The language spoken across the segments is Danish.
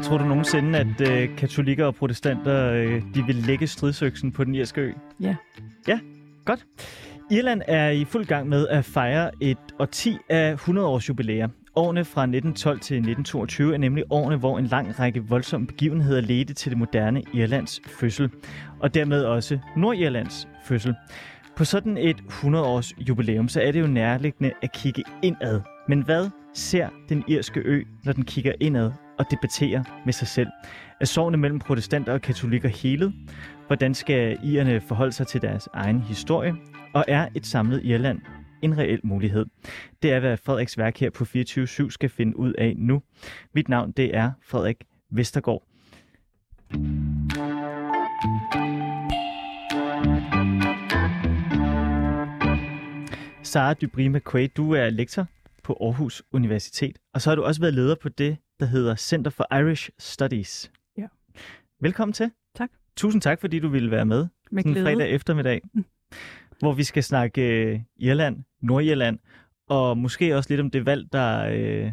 Så tror du nogensinde, at øh, katolikker og protestanter øh, de vil lægge stridsøksen på den irske ø? Ja. Ja, godt. Irland er i fuld gang med at fejre et årti af 100-års jubilæer. Årene fra 1912 til 1922 er nemlig årene, hvor en lang række voldsomme begivenheder ledte til det moderne Irlands fødsel, og dermed også Nordirlands fødsel. På sådan et 100-års jubilæum, så er det jo nærliggende at kigge indad. Men hvad ser den irske ø, når den kigger indad og debatterer med sig selv? Er sovene mellem protestanter og katolikker helet? Hvordan skal irerne forholde sig til deres egen historie? Og er et samlet Irland en reel mulighed? Det er, hvad Frederiks værk her på 24-7 skal finde ud af nu. Mit navn det er Frederik Vestergaard. Sara Dubry McQuaid, du er lektor på Aarhus Universitet, og så har du også været leder på det, der hedder Center for Irish Studies. Ja. Velkommen til. Tak. Tusind tak, fordi du ville være med Med sådan glæde. fredag eftermiddag, Mm. hvor vi skal snakke øh, Irland, Nordirland, og måske også lidt om det valg, der... Øh,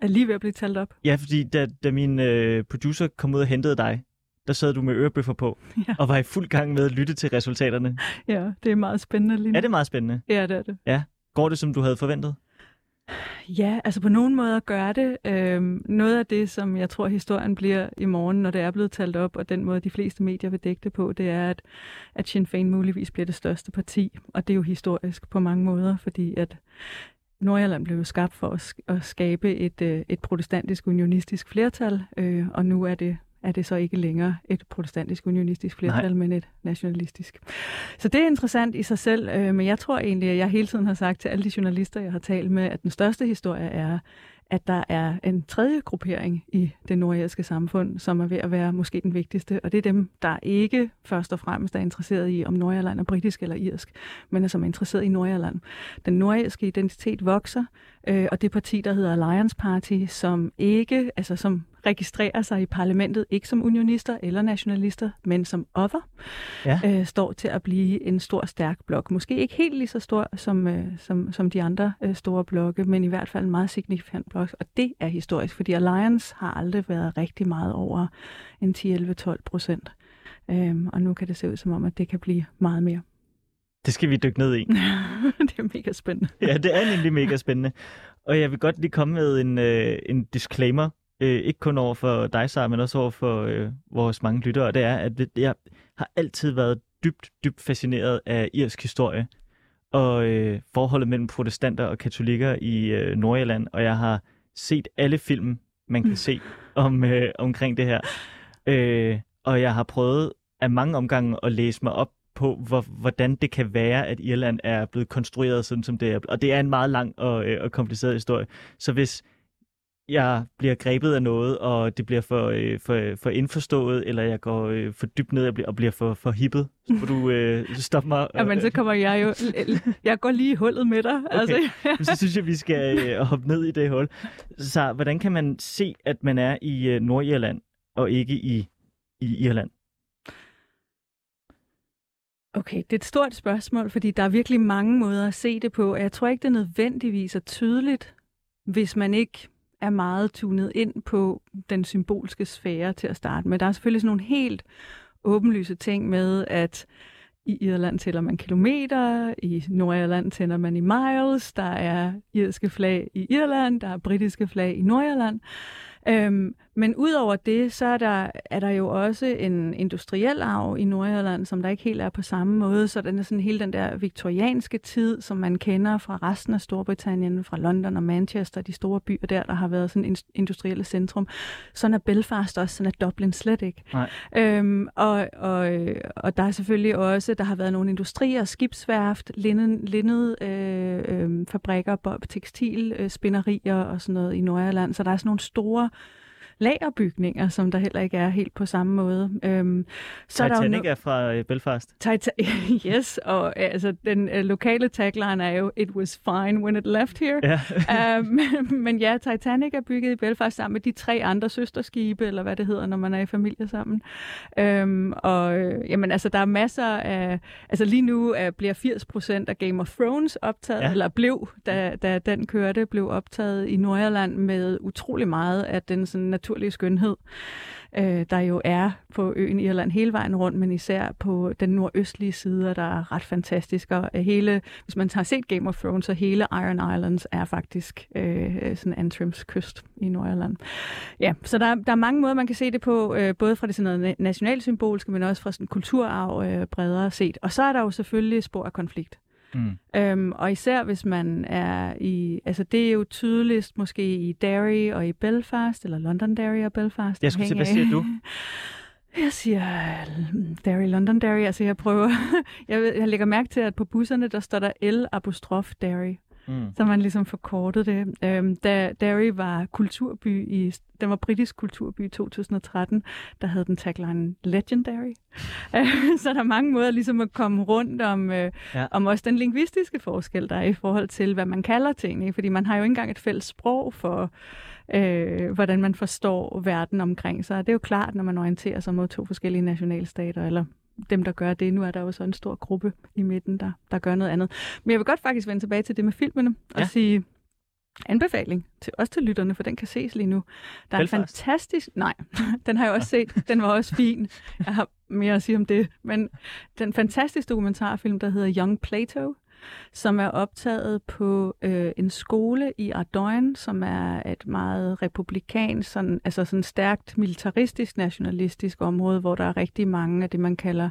Er lige ved at blive talt op. ja, fordi da, da min øh, producer kom ud og hentede dig, der sad du med ørebøffer på, Ja. og var i fuld gang med at lytte til resultaterne. Ja, det er meget spændende lige nu. Er det meget spændende? Ja, det er det. Går det, som du havde forventet? Ja, altså på nogen måder gør det. Øhm, noget af det, som jeg tror, historien bliver i morgen, når det er blevet talt op, og den måde, de fleste medier vil dække det på, det er, at, at Sinn Féin muligvis bliver det største parti. Og det er jo historisk på mange måder, fordi at Nordjylland blev skabt for at, at skabe et, øh, et protestantisk unionistisk flertal, øh, og nu er det er det så ikke længere et protestantisk unionistisk flertal, men et nationalistisk. Så det er interessant i sig selv, øh, men jeg tror egentlig, at jeg hele tiden har sagt til alle de journalister, jeg har talt med, at den største historie er, at der er en tredje gruppering i det nordirske samfund, som er ved at være måske den vigtigste, og det er dem, der ikke først og fremmest er interesseret i, om Nordjylland er britisk eller irsk, men er som er interesseret i Nordjylland. Den nordirske identitet vokser, øh, og det parti, der hedder Alliance Party, som ikke, altså som registrerer sig i parlamentet, ikke som unionister eller nationalister, men som other, Ja. øh, står til at blive en stor, stærk blok. Måske ikke helt lige så stor som, øh, som, som de andre øh, store blokke, men i hvert fald en meget signifikant blok, og det er historisk, fordi Alliance har aldrig været rigtig meget over en 10-11-12 procent. Øhm, og nu kan det se ud som om, at det kan blive meget mere. Det skal vi dykke ned i. det er mega spændende. ja, det er nemlig mega spændende. Og jeg vil godt lige komme med en, øh, en disclaimer. Øh, ikke kun over for dig, Sara, men også over for øh, vores mange lyttere. Det er, at det, jeg har altid været dybt, dybt fascineret af irsk historie. Og øh, forholdet mellem protestanter og katolikker i øh, Nordjylland. Og jeg har set alle film, man kan se om øh, omkring det her. Øh, og jeg har prøvet af mange omgange at læse mig op på, hvor, hvordan det kan være, at Irland er blevet konstrueret sådan, som det er. Og det er en meget lang og, øh, og kompliceret historie. Så hvis jeg bliver grebet af noget, og det bliver for, øh, for, for indforstået, eller jeg går øh, for dybt ned og bliver, og bliver for, for hippet, så må du øh, stoppe mig. Jamen, så kommer jeg jo... Jeg går lige i hullet med dig. Okay. Altså, Men så synes jeg, vi skal øh, hoppe ned i det hul. Så hvordan kan man se, at man er i øh, Nordirland, og ikke i, i Irland? Okay, det er et stort spørgsmål, fordi der er virkelig mange måder at se det på, og jeg tror ikke, det er nødvendigvis er tydeligt, hvis man ikke er meget tunet ind på den symbolske sfære til at starte med. Der er selvfølgelig sådan nogle helt åbenlyse ting med, at i Irland tæller man kilometer, i Nordirland tæller man i miles, der er irske flag i Irland, der er britiske flag i Nordirland. Øhm, men udover det, så er der, er der jo også en industriel arv i Nordjylland, som der ikke helt er på samme måde. Så den er sådan hele den der viktorianske tid, som man kender fra resten af Storbritannien, fra London og Manchester, de store byer der, der har været sådan et industrielle centrum. Sådan er Belfast også, sådan er Dublin slet ikke. Nej. Øhm, og, og, og der er selvfølgelig også, der har været nogle industrier, skibsværft, linnen, linnet øh, øh, fabrikker, tekstil, øh, spinderier og sådan noget i Nordjylland. Så der er sådan nogle store lagerbygninger, som der heller ikke er helt på samme måde. Øhm, Så er der jo Titanic no- er fra øh, Belfast. Tita- yes, og altså den øh, lokale tagline er jo, it was fine when it left here. Ja. um, men ja, Titanic er bygget i Belfast sammen med de tre andre søsterskibe, eller hvad det hedder, når man er i familie sammen. Um, og øh, jamen, altså, der er masser af... Altså lige nu er, bliver 80 procent af Game of Thrones optaget, Ja. eller blev, da, da den kørte, blev optaget i Nordjylland med utrolig meget af den sådan, naturlige skønhed, øh, der jo er på øen Irland hele vejen rundt, men især på den nordøstlige side, der er ret fantastisk. Og hele, hvis man har set Game of Thrones, så hele Iron Islands er faktisk øh, sådan Antrims kyst i Nordirland. Ja, så der, der er mange måder, man kan se det på, øh, både fra det sådan noget nationalsymbolske, men også fra sådan kulturarv øh, bredere set. Og så er der jo selvfølgelig spor af konflikt. Mm. Øhm, og især hvis man er i, altså det er jo tydeligst måske i Derry og i Belfast, eller London Derry og Belfast. Jeg skulle sige, hvad siger du? Jeg siger Derry, London Derry. Altså jeg prøver, jeg, jeg lægger mærke til, at på busserne, der står der L apostrof Derry. Mm. Så man ligesom forkortet det. Øhm, da Derry var kulturby i, den var britisk kulturby i 2013, der havde den tagline Legendary. så der er mange måder ligesom at komme rundt om, øh, ja. om også den lingvistiske forskel, der er i forhold til, hvad man kalder ting. Fordi man har jo ikke engang et fælles sprog for, øh, hvordan man forstår verden omkring sig. Det er jo klart, når man orienterer sig mod to forskellige nationalstater, eller dem, der gør det. Nu er der jo så en stor gruppe i midten, der, der gør noget andet. Men jeg vil godt faktisk vende tilbage til det med filmene og ja. sige anbefaling til os til lytterne, for den kan ses lige nu. Der er Belfast. en fantastisk... Nej, den har jeg også set. Den var også fin. Jeg har mere at sige om det. Men den fantastiske dokumentarfilm, der hedder Young Plato, som er optaget på øh, en skole i Ardoin, som er et meget republikansk, sådan, altså sådan stærkt militaristisk, nationalistisk område, hvor der er rigtig mange af det, man kalder øh,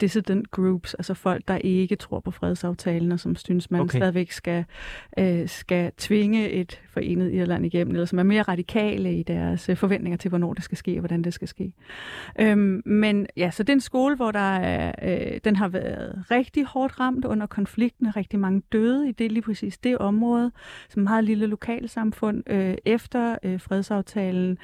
dissident groups, altså folk, der ikke tror på fredsaftalen, og som synes, man okay. stadigvæk skal, øh, skal tvinge et forenet Irland igennem, eller som er mere radikale i deres øh, forventninger til, hvornår det skal ske, og hvordan det skal ske. Øhm, men ja, så det er en skole, hvor der er, øh, den har været rigtig hårdt ramt under konflikten, rigtig mange døde i det lige præcis det område, som meget lille lokalsamfund øh, efter øh, fredsaftalen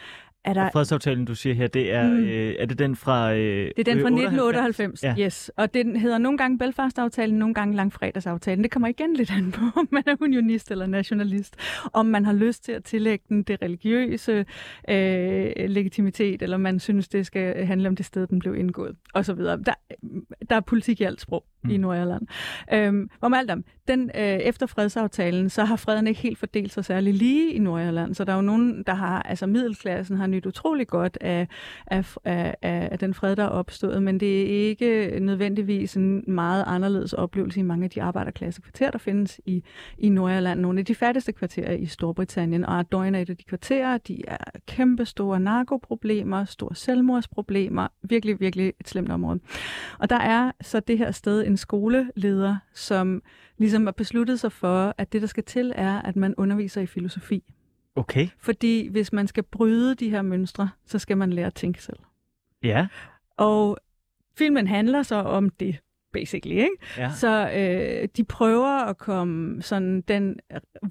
er der... Og fredsaftalen, du siger her, det er, mm. øh, er det den fra... Øh, det er den fra 1998, ja. yes. Og den hedder nogle gange Belfast-aftalen, nogle gange Langfredagsaftalen. Det kommer igen lidt an på, om man er unionist eller nationalist. Om man har lyst til at tillægge den det religiøse øh, legitimitet, eller man synes, det skal handle om det sted, den blev indgået, og så videre. Der, der er politik i alt sprog mm. i Nordirland. Øhm, om alt om, den, øh, efter fredsaftalen, så har freden ikke helt fordelt sig særlig lige i Nordirland. Så der er jo nogen, der har, altså middelklassen har nyt utrolig godt af, af, af, af den fred, der er opstået, men det er ikke nødvendigvis en meget anderledes oplevelse i mange af de arbejderklassekvarterer, der findes i, i Nordjylland. Nogle af de fattigste kvarterer i Storbritannien, og Ardøjen er et af de kvarterer, de er kæmpe store narkoproblemer, store selvmordsproblemer, virkelig, virkelig et slemt område. Og der er så det her sted en skoleleder, som ligesom har besluttet sig for, at det, der skal til, er, at man underviser i filosofi. Okay. Fordi hvis man skal bryde de her mønstre, så skal man lære at tænke selv. Ja. Og filmen handler så om det, basically. Ikke? Ja. Så øh, de prøver at komme sådan den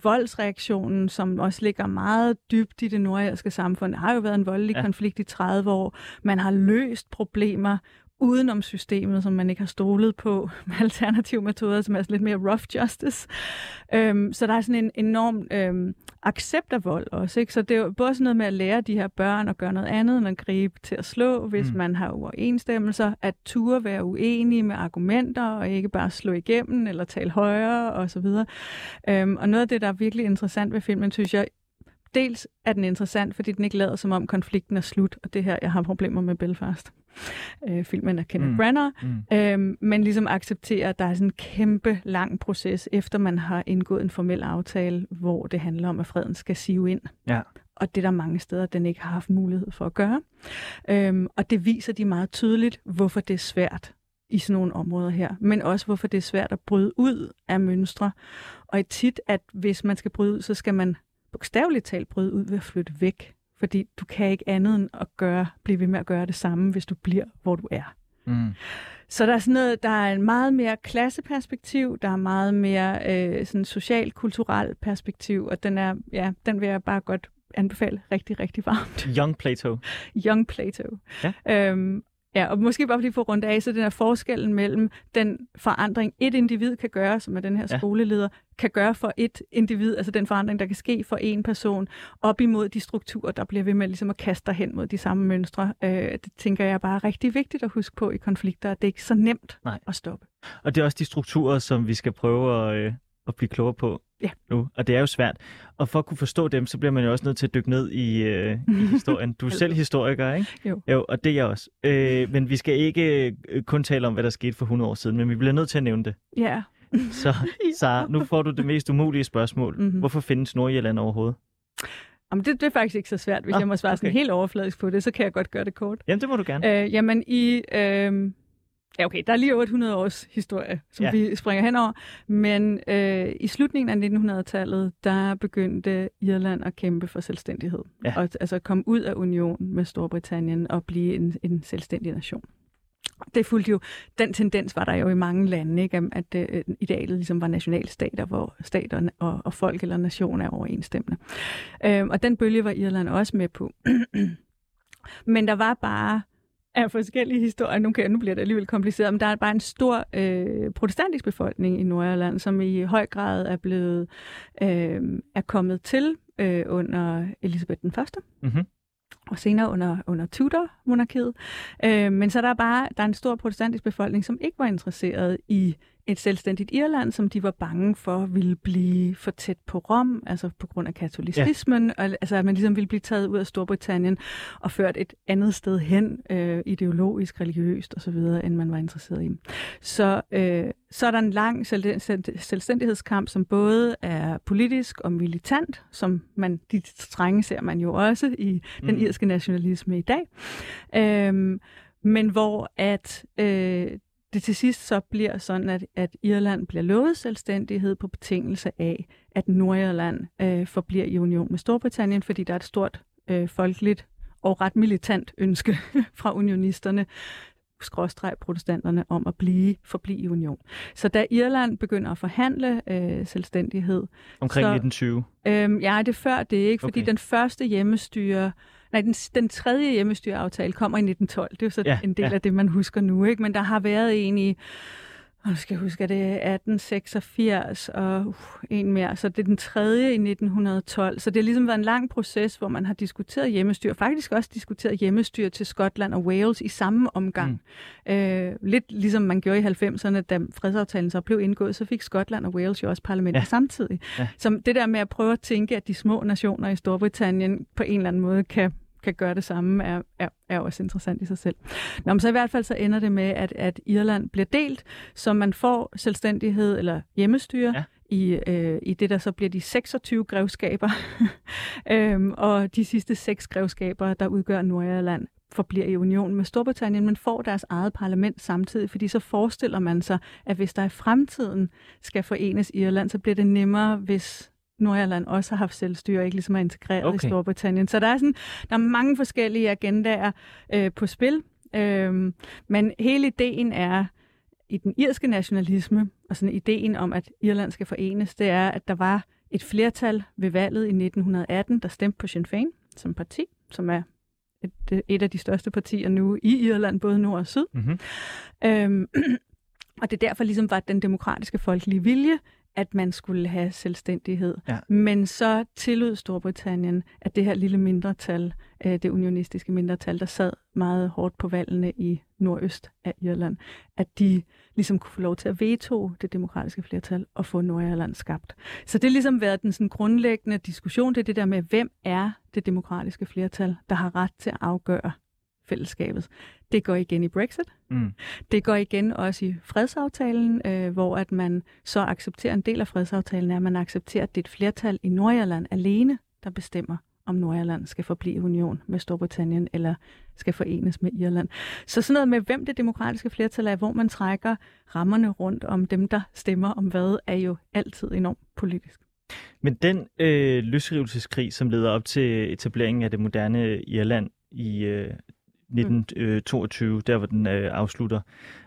voldsreaktionen, som også ligger meget dybt i det nordirske samfund. Der har jo været en voldelig ja. konflikt i 30 år. Man har løst problemer udenom systemet, som man ikke har stolet på med alternative metoder, som er lidt mere rough justice. Øhm, så der er sådan en enorm øhm, accept af vold også. Ikke? Så det er jo både sådan noget med at lære de her børn at gøre noget andet end at gribe til at slå, hvis mm. man har uoverensstemmelser, at ture være uenige med argumenter og ikke bare slå igennem eller tale højere osv. Øhm, og noget af det, der er virkelig interessant ved filmen, synes jeg, dels er den interessant, fordi den ikke lader som om konflikten er slut, og det her, jeg har problemer med Belfast øh, filmen af Kenneth mm. Branagh, mm. Øhm, men ligesom accepterer, at der er sådan en kæmpe lang proces, efter man har indgået en formel aftale, hvor det handler om, at freden skal sive ind. Ja. Og det er der mange steder, den ikke har haft mulighed for at gøre. Øhm, og det viser de meget tydeligt, hvorfor det er svært i sådan nogle områder her, men også hvorfor det er svært at bryde ud af mønstre. Og tit, at hvis man skal bryde ud, så skal man bogstaveligt talt bryde ud ved at flytte væk fordi du kan ikke andet end at gøre, blive ved med at gøre det samme, hvis du bliver, hvor du er. Mm. Så der er sådan noget, der er en meget mere klasseperspektiv, der er meget mere øh, sådan social-kulturel perspektiv, og den er, ja, den vil jeg bare godt anbefale rigtig, rigtig varmt. Young Plato. Young Plato. Ja. Øhm, Ja, og måske bare lige få rundt af, så den her forskellen mellem den forandring, et individ kan gøre, som er den her skoleleder, kan gøre for et individ, altså den forandring, der kan ske for en person, op imod de strukturer, der bliver ved med ligesom at kaste hen mod de samme mønstre. Øh, det tænker jeg er bare rigtig vigtigt at huske på i konflikter, at det er ikke så nemt Nej. at stoppe. Og det er også de strukturer, som vi skal prøve at, øh, at blive klogere på Ja. nu, og det er jo svært. Og for at kunne forstå dem, så bliver man jo også nødt til at dykke ned i, øh, i historien. Du er selv historiker, ikke? Jo. Jo, og det er jeg også. Øh, men vi skal ikke øh, kun tale om, hvad der skete for 100 år siden, men vi bliver nødt til at nævne det. Ja. Så Sara, nu får du det mest umulige spørgsmål. Mhm. Hvorfor findes Nordjylland overhovedet? Jamen, det, det er faktisk ikke så svært. Hvis Ah, jeg må svare sådan okay. helt overfladisk på det, så kan jeg godt gøre det kort. Jamen, det må du gerne. Øh, jamen, i... Øh, ja, okay, der er lige over 100 års historie, som Ja. vi springer henover. Men øh, i slutningen af 1900-tallet, der begyndte Irland at kæmpe for selvstændighed. Ja. Og altså komme ud af union med Storbritannien og blive en, en selvstændig nation. Det fulgte jo, den tendens var der jo i mange lande, ikke? at øh, idealet ligesom var nationalstater, hvor stater og, og folk eller nationer er overensstemmende. Øh, og den bølge var Irland også med på. Men der var bare af forskellige historier, nu, kan, nu bliver det alligevel kompliceret, men der er bare en stor øh, protestantisk befolkning i Nordjylland, som i høj grad er blevet øh, er kommet til øh, under Elisabeth den Første Mm-hmm. og senere under, under Tudor-monarkiet. Øh, men så er der bare der er en stor protestantisk befolkning, som ikke var interesseret i et selvstændigt Irland, som de var bange for ville blive for tæt på Rom, altså på grund af katolicismen, ja. og, altså at man ligesom ville blive taget ud af Storbritannien og ført et andet sted hen, øh, ideologisk, religiøst osv., end man var interesseret i. Så, øh, så er der en lang selv- selv- selvstændighedskamp, som både er politisk og militant, som man, de strenge ser man jo også i den Mm. irske nationalisme i dag. Øhm, men hvor at øh, det til sidst så bliver sådan, at, at Irland bliver lovet selvstændighed på betingelse af, at Nordirland øh, forbliver i union med Storbritannien, fordi der er et stort øh, folkeligt og ret militant ønske fra unionisterne, skråstreg protestanterne, om at blive forblive i union. Så da Irland begynder at forhandle øh, selvstændighed, Omkring Så- 1920. Øhm, ja, det er før det ikke, fordi Okay. den første hjemmestyre, nej, den, den tredje hjemmestyreaftale kommer i 1912. Det er jo så Ja, en del ja. af det, man husker nu, ikke? Men der har været en i, nu skal jeg huske, at det er 1886 og uh, en mere, så det er den tredje i 1912. Så det har ligesom været en lang proces, hvor man har diskuteret hjemmestyre, faktisk også diskuteret hjemmestyre til Skotland og Wales i samme omgang. Mm. Øh, lidt ligesom man gjorde i 90'erne, da fredsaftalen så blev indgået, så fik Skotland og Wales jo også parlamentet ja. samtidig. Ja. Så det der med at prøve at tænke, at de små nationer i Storbritannien på en eller anden måde kan kan gøre det samme, er, er, er også interessant i sig selv. Nå, men så i hvert fald så ender det med, at, at Irland bliver delt, så man får selvstændighed eller hjemmestyre Ja. i, øh, i det, der så bliver de 26 grevskaber. øhm, og de sidste seks grevskaber, der udgør Nordirland, forbliver i union med Storbritannien, men får deres eget parlament samtidig, fordi så forestiller man sig, at hvis der i fremtiden skal forenes Irland, så bliver det nemmere, hvis Nordirland også har haft selvstyre, og ikke ligesom er integreret okay. I Storbritannien. Så der er, sådan, der er mange forskellige agendaer øh, på spil, øhm, men hele ideen er, i den irske nationalisme, og sådan ideen om, at Irland skal forenes, det er, at der var et flertal ved valget i 1918, der stemte på Sinn Féin som parti, som er et, et af de største partier nu i Irland, både nord og syd. Mm-hmm. Øhm, og det derfor ligesom var den demokratiske folkelige vilje, at man skulle have selvstændighed. Ja. Men så tillod Storbritannien, at det her lille mindretal, øh, det unionistiske mindretal, der sad meget hårdt på valgene i nordøst af Irland, at de ligesom kunne få lov til at veto det demokratiske flertal og få Nordirland skabt. Så det har ligesom været den sådan grundlæggende diskussion, det er det der med, hvem er det demokratiske flertal, der har ret til at afgøre fællesskabet. Det går igen i Brexit. Mm. Det går igen også i fredsaftalen, øh, hvor at man så accepterer en del af fredsaftalen, er, at man accepterer, at det er et flertal i Nordirland alene, der bestemmer, om Nordirland skal forblive union med Storbritannien eller skal forenes med Irland. Så sådan noget med, hvem det demokratiske flertal er, hvor man trækker rammerne rundt om dem, der stemmer om hvad, er jo altid enormt politisk. Men den øh, løsrivelseskrig, som leder op til etableringen af det moderne Irland i øh, 1922, der hvor den øh, afslutter,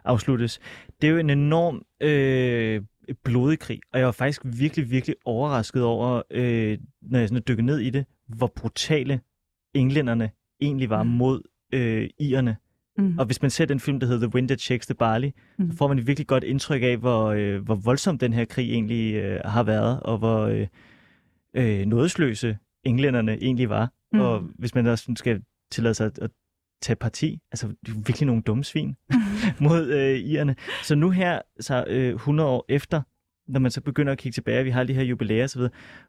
afsluttes, det er jo en enorm øh, blodig krig, og jeg var faktisk virkelig, virkelig overrasket over, øh, når jeg sådan dykkede ned i det, hvor brutale englænderne egentlig var Mm. mod øh, irerne. Mm. Og hvis man ser den film, der hedder The Wind That Shakes the Barley, Mm. så får man et virkelig godt indtryk af, hvor, øh, hvor voldsom den her krig egentlig øh, har været, og hvor øh, øh, nådesløse englænderne egentlig var. Mm. Mm. Og hvis man også skal tillade sig at, at tage parti, altså det er virkelig nogle dumme svin mod øh, irerne. Så nu her, så øh, 100 år efter, når man så begynder at kigge tilbage, vi har de her jubilæer osv.,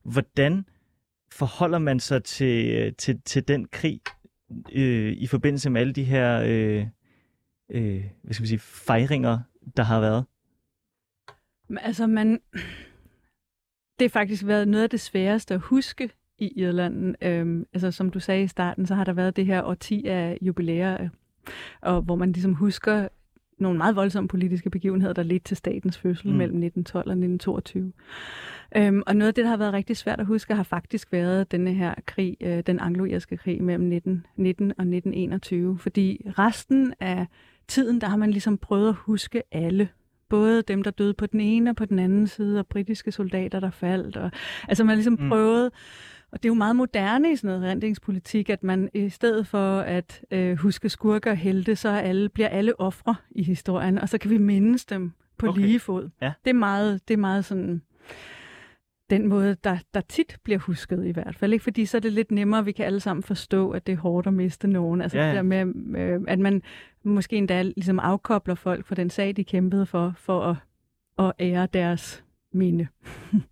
hvordan forholder man sig til, til, til den krig øh, i forbindelse med alle de her øh, øh, hvad skal man sige, fejringer, der har været? Altså, man... Det har faktisk været noget af det sværeste at huske i Irland. Øhm, altså, som du sagde i starten, så har der været det her årti af jubilæer, og hvor man ligesom husker nogle meget voldsomme politiske begivenheder, der ledte til statens fødsel mm. mellem 1912 og 1922. Øhm, og noget af det, der har været rigtig svært at huske, har faktisk været denne her krig, øh, den anglo-irske krig mellem 1919 og 1921. Fordi resten af tiden, der har man ligesom prøvet at huske alle både dem, der døde på den ene og på den anden side, og britiske soldater, der faldt. Og, altså man har ligesom mm. prøvet og det er jo meget moderne i sådan noget rendingspolitik, at man i stedet for at øh, huske skurker og helte, så alle, bliver alle ofre i historien, og så kan vi mindes dem på okay. lige fod. Ja. Det, er meget, det er meget sådan den måde, der, der tit bliver husket i hvert fald. Ikke? Fordi så er det lidt nemmere, vi kan alle sammen forstå, at det er hårdt at miste nogen. Altså ja, ja. det der med, øh, at man måske endda ligesom afkobler folk fra den sag, de kæmpede for, for at, at ære deres minde.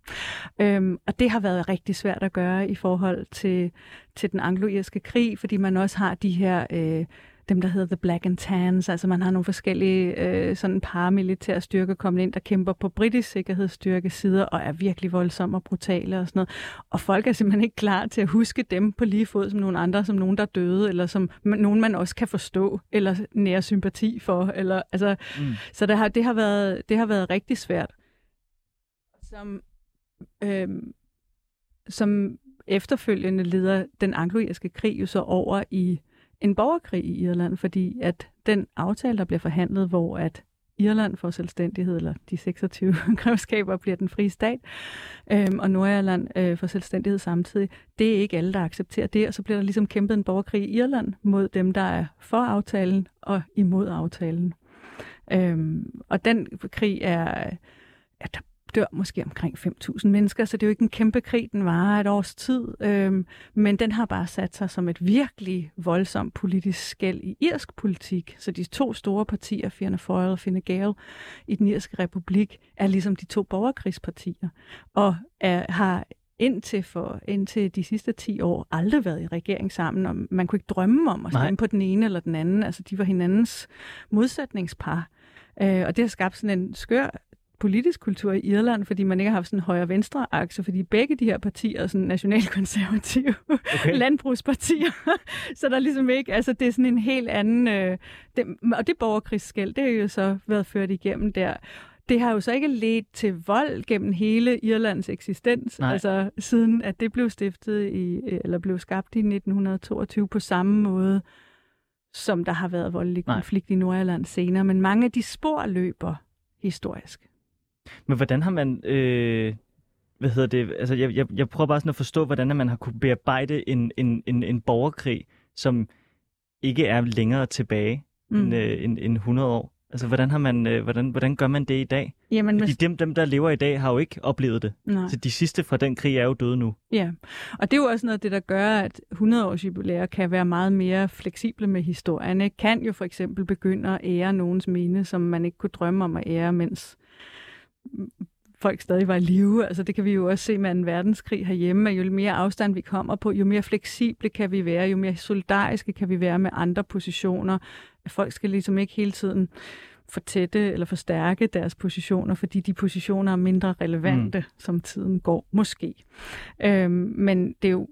øhm, og det har været rigtig svært at gøre i forhold til, til den anglo-irske krig, fordi man også har de her, øh, dem der hedder The Black and Tans, altså man har nogle forskellige øh, sådan paramilitære styrker kommet ind, der kæmper på britisk sikkerhedsstyrke sider og er virkelig voldsomme og brutale og sådan noget. Og folk er simpelthen ikke klar til at huske dem på lige fod som nogle andre, som nogen, der døde, eller som nogen, man også kan forstå, eller nære sympati for. Eller, altså, mm. Så det har, det, har været, det har været rigtig svært som, øh, som efterfølgende leder den anglo-irske krig jo så over i en borgerkrig i Irland, fordi at den aftale, der bliver forhandlet, hvor at Irland får selvstændighed, eller de 26 grevskaber bliver den frie stat, øhm, og Nordirland øh, får selvstændighed samtidig. Det er ikke alle, der accepterer det, og så bliver der ligesom kæmpet en borgerkrig i Irland mod dem, der er for aftalen og imod aftalen. Øhm, og den krig er, er der dør måske omkring 5.000 mennesker, så det er jo ikke en kæmpe krig, den varer et års tid, øhm, men den har bare sat sig som et virkelig voldsomt politisk skæld i irsk politik. Så de to store partier, Fianna Fáil og Fine Gael, i den irske republik, er ligesom de to borgerkrigspartier, og er, har indtil for indtil de sidste 10 år aldrig været i regering sammen, og man kunne ikke drømme om at stemme Nej. på den ene eller den anden. Altså, de var hinandens modsætningspar. Øh, og det har skabt sådan en skør politisk kultur i Irland, fordi man ikke har haft sådan en højre-venstre akse, fordi begge de her partier er sådan nationalkonservative okay. landbrugspartier. så der er ligesom ikke, altså det er sådan en helt anden, øh, det, og det borgerkrigsskæld, det har jo så været ført igennem der. Det har jo så ikke ledt til vold gennem hele Irlands eksistens, Nej. altså siden at det blev stiftet i, eller blev skabt i 1922 på samme måde, som der har været voldelig konflikt Nej. i Nordirland senere. Men mange af de spor løber historisk. Men hvordan har man... Øh, hvad hedder det? Altså, jeg, jeg, jeg prøver bare sådan at forstå, hvordan man har kunne bearbejde en, en, en, en borgerkrig, som ikke er længere tilbage mm. end, øh, end, end 100 år. Altså, hvordan, har man, øh, hvordan, hvordan gør man det i dag? Jamen, Fordi hvis... dem, dem, der lever i dag, har jo ikke oplevet det. Nej. Så de sidste fra den krig er jo døde nu. Ja, og det er jo også noget af det, der gør, at 100-års jubilæer kan være meget mere fleksible med historien. Kan jo for eksempel begynde at ære nogens minde, som man ikke kunne drømme om at ære, mens folk stadig var i live. Altså det kan vi jo også se med en verdenskrig herhjemme, at jo mere afstand vi kommer på, jo mere fleksible kan vi være, jo mere solidariske kan vi være med andre positioner. Folk skal ligesom ikke hele tiden fortætte eller forstærke deres positioner, fordi de positioner er mindre relevante, mm. som tiden går, måske. Øhm, men det er jo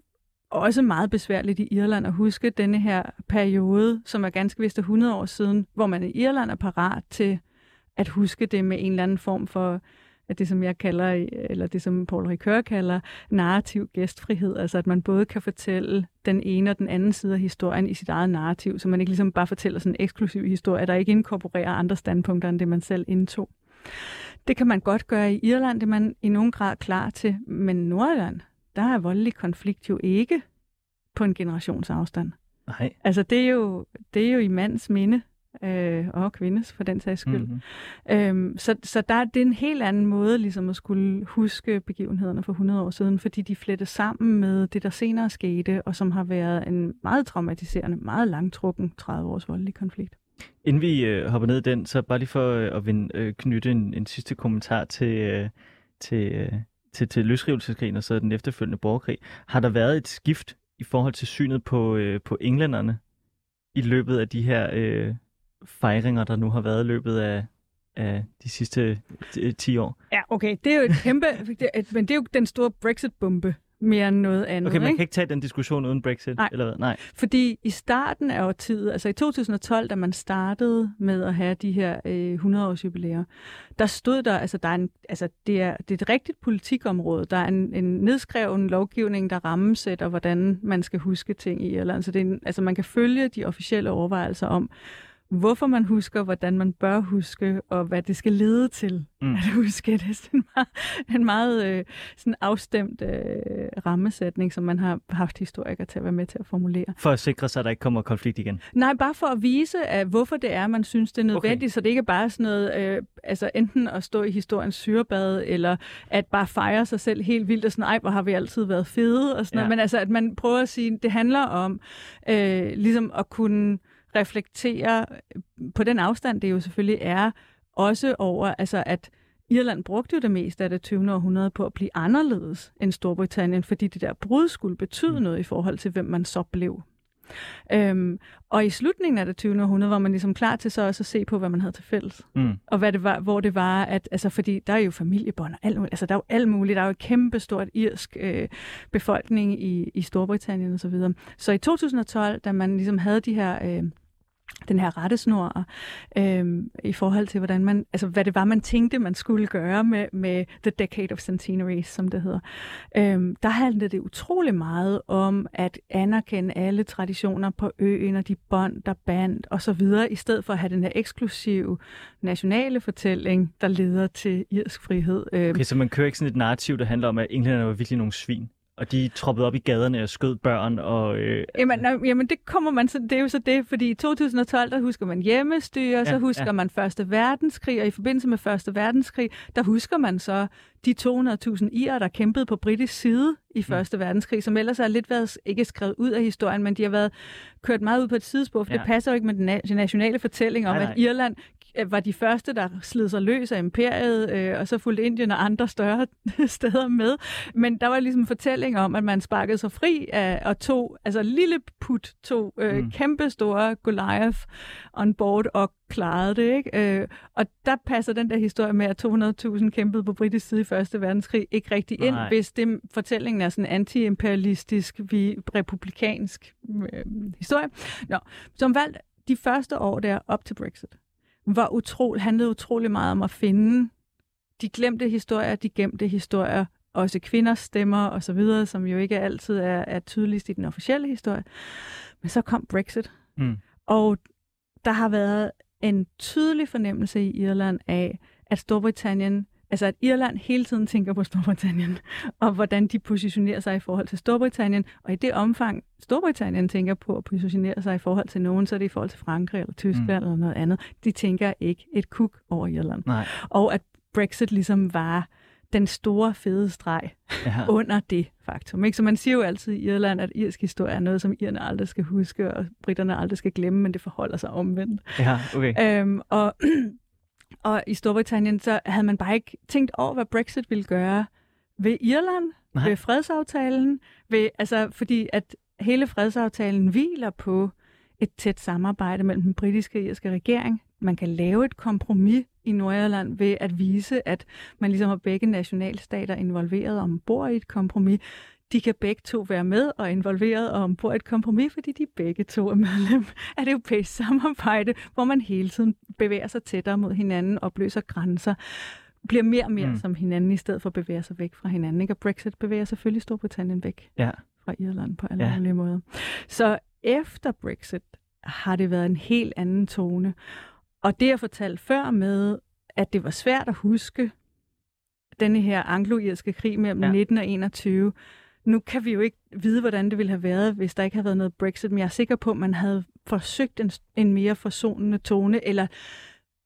også meget besværligt i Irland at huske denne her periode, som er ganske vist 100 år siden, hvor man i Irland er parat til at huske det med en eller anden form for at det, som jeg kalder, eller det, som Paul Ricoeur kalder, narrativ gæstfrihed. Altså, at man både kan fortælle den ene og den anden side af historien i sit eget narrativ, så man ikke ligesom bare fortæller sådan en eksklusiv historie, der ikke inkorporerer andre standpunkter, end det man selv indtog. Det kan man godt gøre i Irland, det er man i nogen grad klar til, men Nordland, der er voldelig konflikt jo ikke på en generationsafstand. Nej. Altså, det er jo, det er jo i mands minde, øh, og kvindes for den sags skyld. Mm-hmm. Øhm, så så der, det er en helt anden måde ligesom at skulle huske begivenhederne for 100 år siden, fordi de flettes sammen med det, der senere skete, og som har været en meget traumatiserende, meget langtrukken 30 års voldelig konflikt. Inden vi øh, hopper ned i den, så bare lige for øh, at vinde, øh, knytte en, en sidste kommentar til, øh, til, øh, til, til løsrivelseskrigen og så den efterfølgende borgerkrig. Har der været et skift i forhold til synet på, øh, på englænderne i løbet af de her øh, fejringer, der nu har været i løbet af, af de sidste 10 år? Ja, okay. Det er jo et kæmpe... men det er jo den store Brexit-bombe mere end noget andet. Okay, man ikke? kan ikke tage den diskussion uden Brexit, Nej. eller hvad? Nej. Fordi i starten af årtiet, altså i 2012, da man startede med at have de her øh, 100-års jubilæer, der stod der, altså, der er en, altså det, er, det er et rigtigt politikområde. Der er en, en nedskreven lovgivning, der rammesætter, hvordan man skal huske ting i Irland. Så det er en, altså man kan følge de officielle overvejelser om, hvorfor man husker, hvordan man bør huske, og hvad det skal lede til mm. at huske. Det er sådan en meget, en meget øh, sådan afstemt øh, rammesætning, som man har haft historikere til at være med til at formulere. For at sikre sig, at der ikke kommer konflikt igen? Nej, bare for at vise, at hvorfor det er, man synes, det er nødvendigt, okay. så det ikke er bare sådan noget, øh, altså enten at stå i historiens syrebad, eller at bare fejre sig selv helt vildt, og sådan, ej, hvor har vi altid været fede, og sådan ja. noget. men altså, at man prøver at sige, det handler om øh, ligesom at kunne reflektere på den afstand, det jo selvfølgelig er, også over, altså at Irland brugte jo det meste af det 20. århundrede på at blive anderledes end Storbritannien, fordi det der brud skulle betyde mm. noget i forhold til, hvem man så blev. Øhm, og i slutningen af det 20. århundrede var man ligesom klar til så også at se på, hvad man havde til fælles. Mm. Og hvad det var, hvor det var, at, altså fordi der er jo familiebånd og alt muligt, altså der er jo alt muligt, der er jo et kæmpe stort irsk øh, befolkning i, i Storbritannien og så videre. Så i 2012, da man ligesom havde de her øh, den her rettesnor øh, i forhold til, hvordan man, altså hvad det var, man tænkte, man skulle gøre med, med The Decade of Centenary, som det hedder. Øh, der handlede det utrolig meget om at anerkende alle traditioner på øen og de bånd, der bandt og så videre, i stedet for at have den her eksklusive nationale fortælling, der leder til irsk frihed. Øh, okay, så man kører ikke sådan et narrativ, der handler om, at englænderne var virkelig nogle svin? Og de troppede op i gaderne og skød børn. Og, øh... jamen, nej, jamen, det kommer man så, det er jo så det, fordi i 2012, der husker man hjemmestyre, ja, så husker ja. man Første Verdenskrig, og i forbindelse med Første Verdenskrig, der husker man så de 200.000 irer, der kæmpede på britisk side i mm. Første mm. verdenskrig, som ellers har lidt været ikke skrevet ud af historien, men de har været kørt meget ud på et sidespor, for ja. det passer jo ikke med den nationale fortælling om, nej, nej. at Irland var de første, der slid sig løs af imperiet, øh, og så fulgte Indien og andre større steder med. Men der var ligesom en fortælling om, at man sparkede sig fri af, og tog, altså lille put, tog øh, mm. kæmpe store Goliath on board og klarede det. Ikke? Øh, og der passer den der historie med, at 200.000 kæmpede på britisk side i Første Verdenskrig ikke rigtig ind, Nej. hvis det, fortællingen er sådan anti-imperialistisk, vi republikansk øh, historie. Nå, som valgt de første år der op til Brexit, var utro, handlede utrolig meget om at finde de glemte historier, de gemte historier, også kvinders stemmer og så videre, som jo ikke altid er, er tydeligst i den officielle historie. Men så kom Brexit, mm. og der har været en tydelig fornemmelse i Irland af, at Storbritannien, altså at Irland hele tiden tænker på Storbritannien, og hvordan de positionerer sig i forhold til Storbritannien, og i det omfang Storbritannien tænker på at positionere sig i forhold til nogen, så er det i forhold til Frankrig eller Tyskland mm. eller noget andet. De tænker ikke et kuk over Irland. Nej. Og at Brexit ligesom var den store fede streg ja. under det faktum. Ikke? Så man siger jo altid i Irland, at irsk historie er noget, som irerne aldrig skal huske, og britterne aldrig skal glemme, men det forholder sig omvendt. Ja, okay. Øhm, og, og i Storbritannien, så havde man bare ikke tænkt over, hvad Brexit ville gøre ved Irland, Nej. ved fredsaftalen, ved, altså, fordi at hele fredsaftalen hviler på et tæt samarbejde mellem den britiske og irske regering. Man kan lave et kompromis i Nordirland ved at vise, at man ligesom har begge nationalstater involveret ombord i et kompromis. De kan begge to være med og involveret og ombord et kompromis, fordi de begge to er medlem af det europæiske samarbejde, hvor man hele tiden bevæger sig tættere mod hinanden, opløser grænser, bliver mere og mere mm. som hinanden, i stedet for at bevæge sig væk fra hinanden. Ikke? Og Brexit bevæger selvfølgelig Storbritannien væk ja. fra Irland på alle ja. mulige måder. Så efter Brexit har det været en helt anden tone. Og det, jeg fortalte før med, at det var svært at huske denne her anglo-irske krig mellem ja. 19 og 21, nu kan vi jo ikke vide, hvordan det ville have været, hvis der ikke havde været noget Brexit, men jeg er sikker på, at man havde forsøgt en, en mere forsonende tone, eller,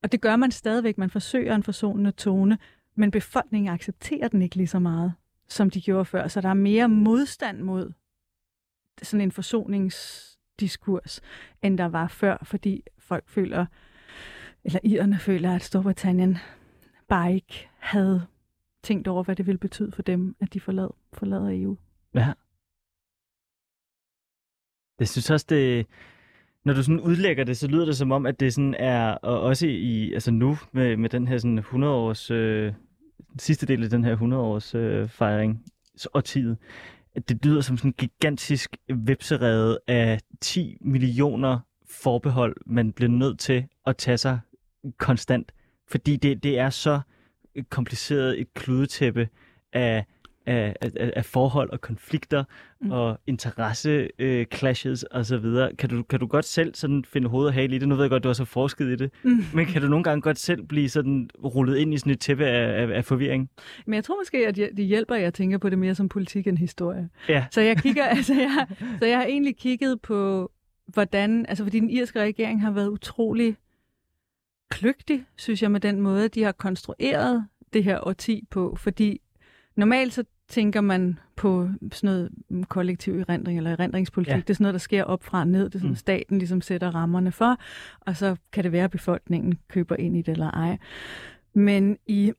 og det gør man stadigvæk, man forsøger en forsonende tone, men befolkningen accepterer den ikke lige så meget, som de gjorde før, så der er mere modstand mod sådan en forsoningsdiskurs, end der var før, fordi folk føler, eller irerne føler, at Storbritannien bare ikke havde tænkt over, hvad det ville betyde for dem, at de forlad, forlader EU. Ja. Jeg synes også, det, når du sådan udlægger det, så lyder det som om, at det sådan er, og også i, altså nu med, med den her sådan 100 års, øh, sidste del af den her 100 års øh, fejring, tid at det lyder som sådan en gigantisk vepserede af 10 millioner forbehold, man bliver nødt til at tage sig konstant. Fordi det, det er så kompliceret et kludetæppe af af, af, af forhold og konflikter mm. og interesse øh, clashes og så videre. Kan du, kan du godt selv sådan finde hoved og hale i det? Nu ved jeg godt, du har så forsket i det. Mm. Men kan du nogle gange godt selv blive sådan rullet ind i sådan et tæppe af, af, af forvirring? Men jeg tror måske, at det hjælper, at jeg tænker på det mere som politik end historie. Ja. Så jeg kigger, altså jeg, så jeg har egentlig kigget på, hvordan, altså fordi den irske regering har været utrolig kløgtig, synes jeg, med den måde, de har konstrueret det her årti på, fordi normalt så tænker man på sådan noget kollektiv erindring eller erindringspolitik. Ja. Det er sådan noget, der sker op fra og ned. Det er sådan, mm. staten ligesom sætter rammerne for, og så kan det være, at befolkningen køber ind i det eller ej. Men i,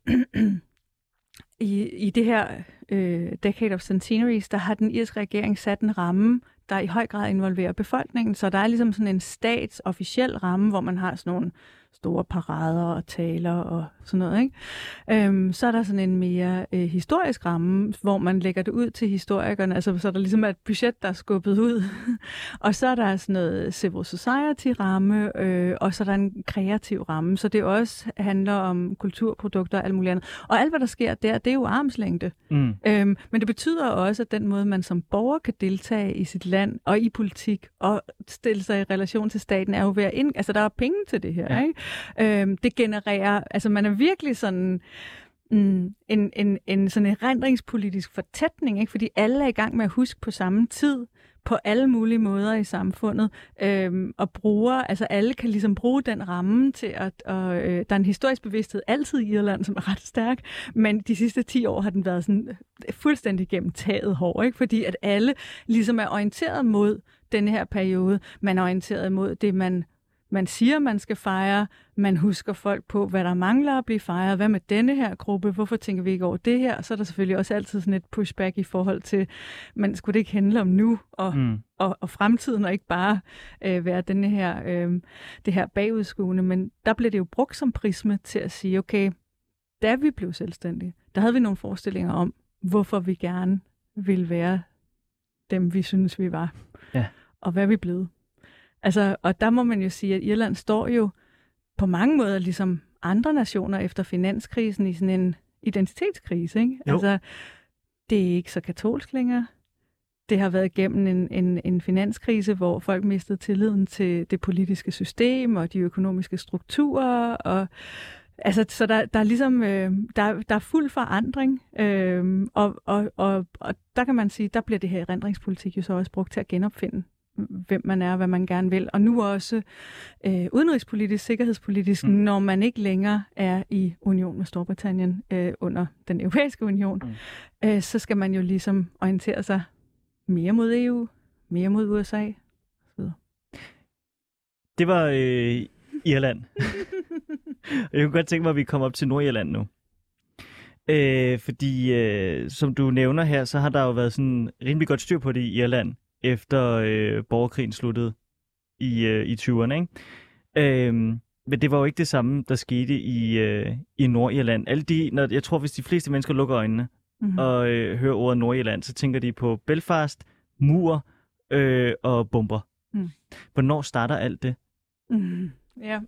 i, i det her øh, Decade of Centenaries, der har den irske regering sat en ramme, der i høj grad involverer befolkningen. Så der er ligesom sådan en statsofficiel ramme, hvor man har sådan nogle store parader og taler og sådan noget. Ikke? Øhm, så er der sådan en mere øh, historisk ramme, hvor man lægger det ud til historikerne. Altså, så er der ligesom et budget, der er skubbet ud. og så er der sådan noget civil society-ramme, øh, og så er der en kreativ ramme. Så det også handler om kulturprodukter og alt muligt andet. Og alt, hvad der sker der, det er jo armslængde. Mm. Øhm, men det betyder også, at den måde, man som borger kan deltage i sit land og i politik og stille sig i relation til staten, er jo ved at ind... Altså, der er penge til det her, ja. ikke? Øhm, det genererer, altså man er virkelig sådan mm, en, en, en sådan en rendringspolitisk fortætning, ikke? fordi alle er i gang med at huske på samme tid, på alle mulige måder i samfundet, øhm, og bruger, altså alle kan ligesom bruge den ramme til at, og, øh, der er en historisk bevidsthed altid i Irland, som er ret stærk, men de sidste 10 år har den været sådan fuldstændig gennem taget hård, ikke? fordi at alle ligesom er orienteret mod den her periode, man er orienteret mod det, man man siger, man skal fejre, man husker folk på, hvad der mangler at blive fejret, hvad med denne her gruppe, hvorfor tænker vi ikke over det her? Så er der selvfølgelig også altid sådan et pushback i forhold til, man skulle det ikke handle om nu og, mm. og, og fremtiden, og ikke bare øh, være denne her, øh, det her bagudskuende, men der blev det jo brugt som prisme til at sige, okay, da vi blev selvstændige, der havde vi nogle forestillinger om, hvorfor vi gerne ville være dem, vi synes, vi var. Ja. Og hvad vi blevet. Altså, og der må man jo sige, at Irland står jo på mange måder ligesom andre nationer efter finanskrisen i sådan en identitetskrise. Ikke? Jo. Altså, det er ikke så katolsk længere. Det har været igennem en, en, en finanskrise, hvor folk mistede tilliden til det politiske system og de økonomiske strukturer. Og, altså, så der, der er ligesom øh, der, der er fuld forandring, øh, og, og, og, og der kan man sige, der bliver det her erindringspolitik jo så også brugt til at genopfinde hvem man er, hvad man gerne vil. Og nu også øh, udenrigspolitisk, sikkerhedspolitisk, mm. når man ikke længere er i union med Storbritannien øh, under den europæiske union, mm. øh, så skal man jo ligesom orientere sig mere mod EU, mere mod USA osv. Det var øh, Irland. jeg kunne godt tænke mig, at vi kommer op til Nordirland nu. Øh, fordi, øh, som du nævner her, så har der jo været sådan rimelig godt styr på det i Irland efter øh, borgerkrigen sluttede i, øh, i 20'erne. Ikke? Øhm, men det var jo ikke det samme, der skete i, øh, i Nordirland. Alle de, når, jeg tror, hvis de fleste mennesker lukker øjnene mm-hmm. og øh, hører ordet Nordirland, så tænker de på Belfast, mur øh, og bomber. Mm. Hvornår starter alt det? Mm, ja.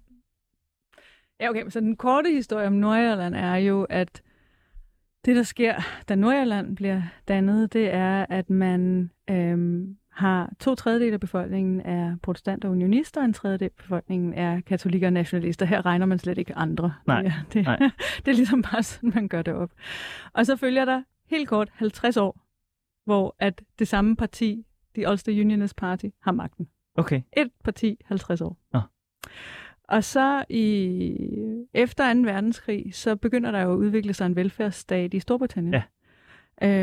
Ja, okay. Så den korte historie om Nordirland er jo, at det, der sker, da Nordirland bliver dannet, det er, at man øhm, har to tredjedel af befolkningen er protestanter og unionister, og en tredjedel af befolkningen er katolikker og nationalister. Her regner man slet ikke andre. Nej, det, det, nej. det er ligesom bare sådan, man gør det op. Og så følger der helt kort 50 år, hvor at det samme parti, The Ulster Unionist Party, har magten. Okay. Et parti, 50 år. Nå. Og så i efter 2. verdenskrig, så begynder der jo at udvikle sig en velfærdsstat i Storbritannien. Ja.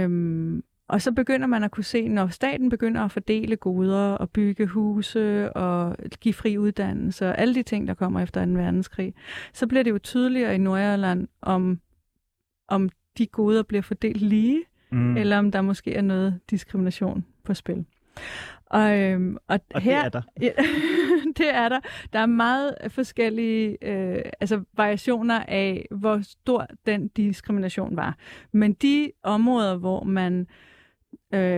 Øhm, og så begynder man at kunne se, når staten begynder at fordele goder og bygge huse og give fri uddannelse og alle de ting, der kommer efter 2. verdenskrig, så bliver det jo tydeligere i Nordirland, om, om de goder bliver fordelt lige, Mm. eller om der måske er noget diskrimination på spil. Og, øhm, og, Og her, det er der. Ja, det er der. Der er meget forskellige øh, altså variationer af, hvor stor den diskrimination var. Men de områder, hvor man øh,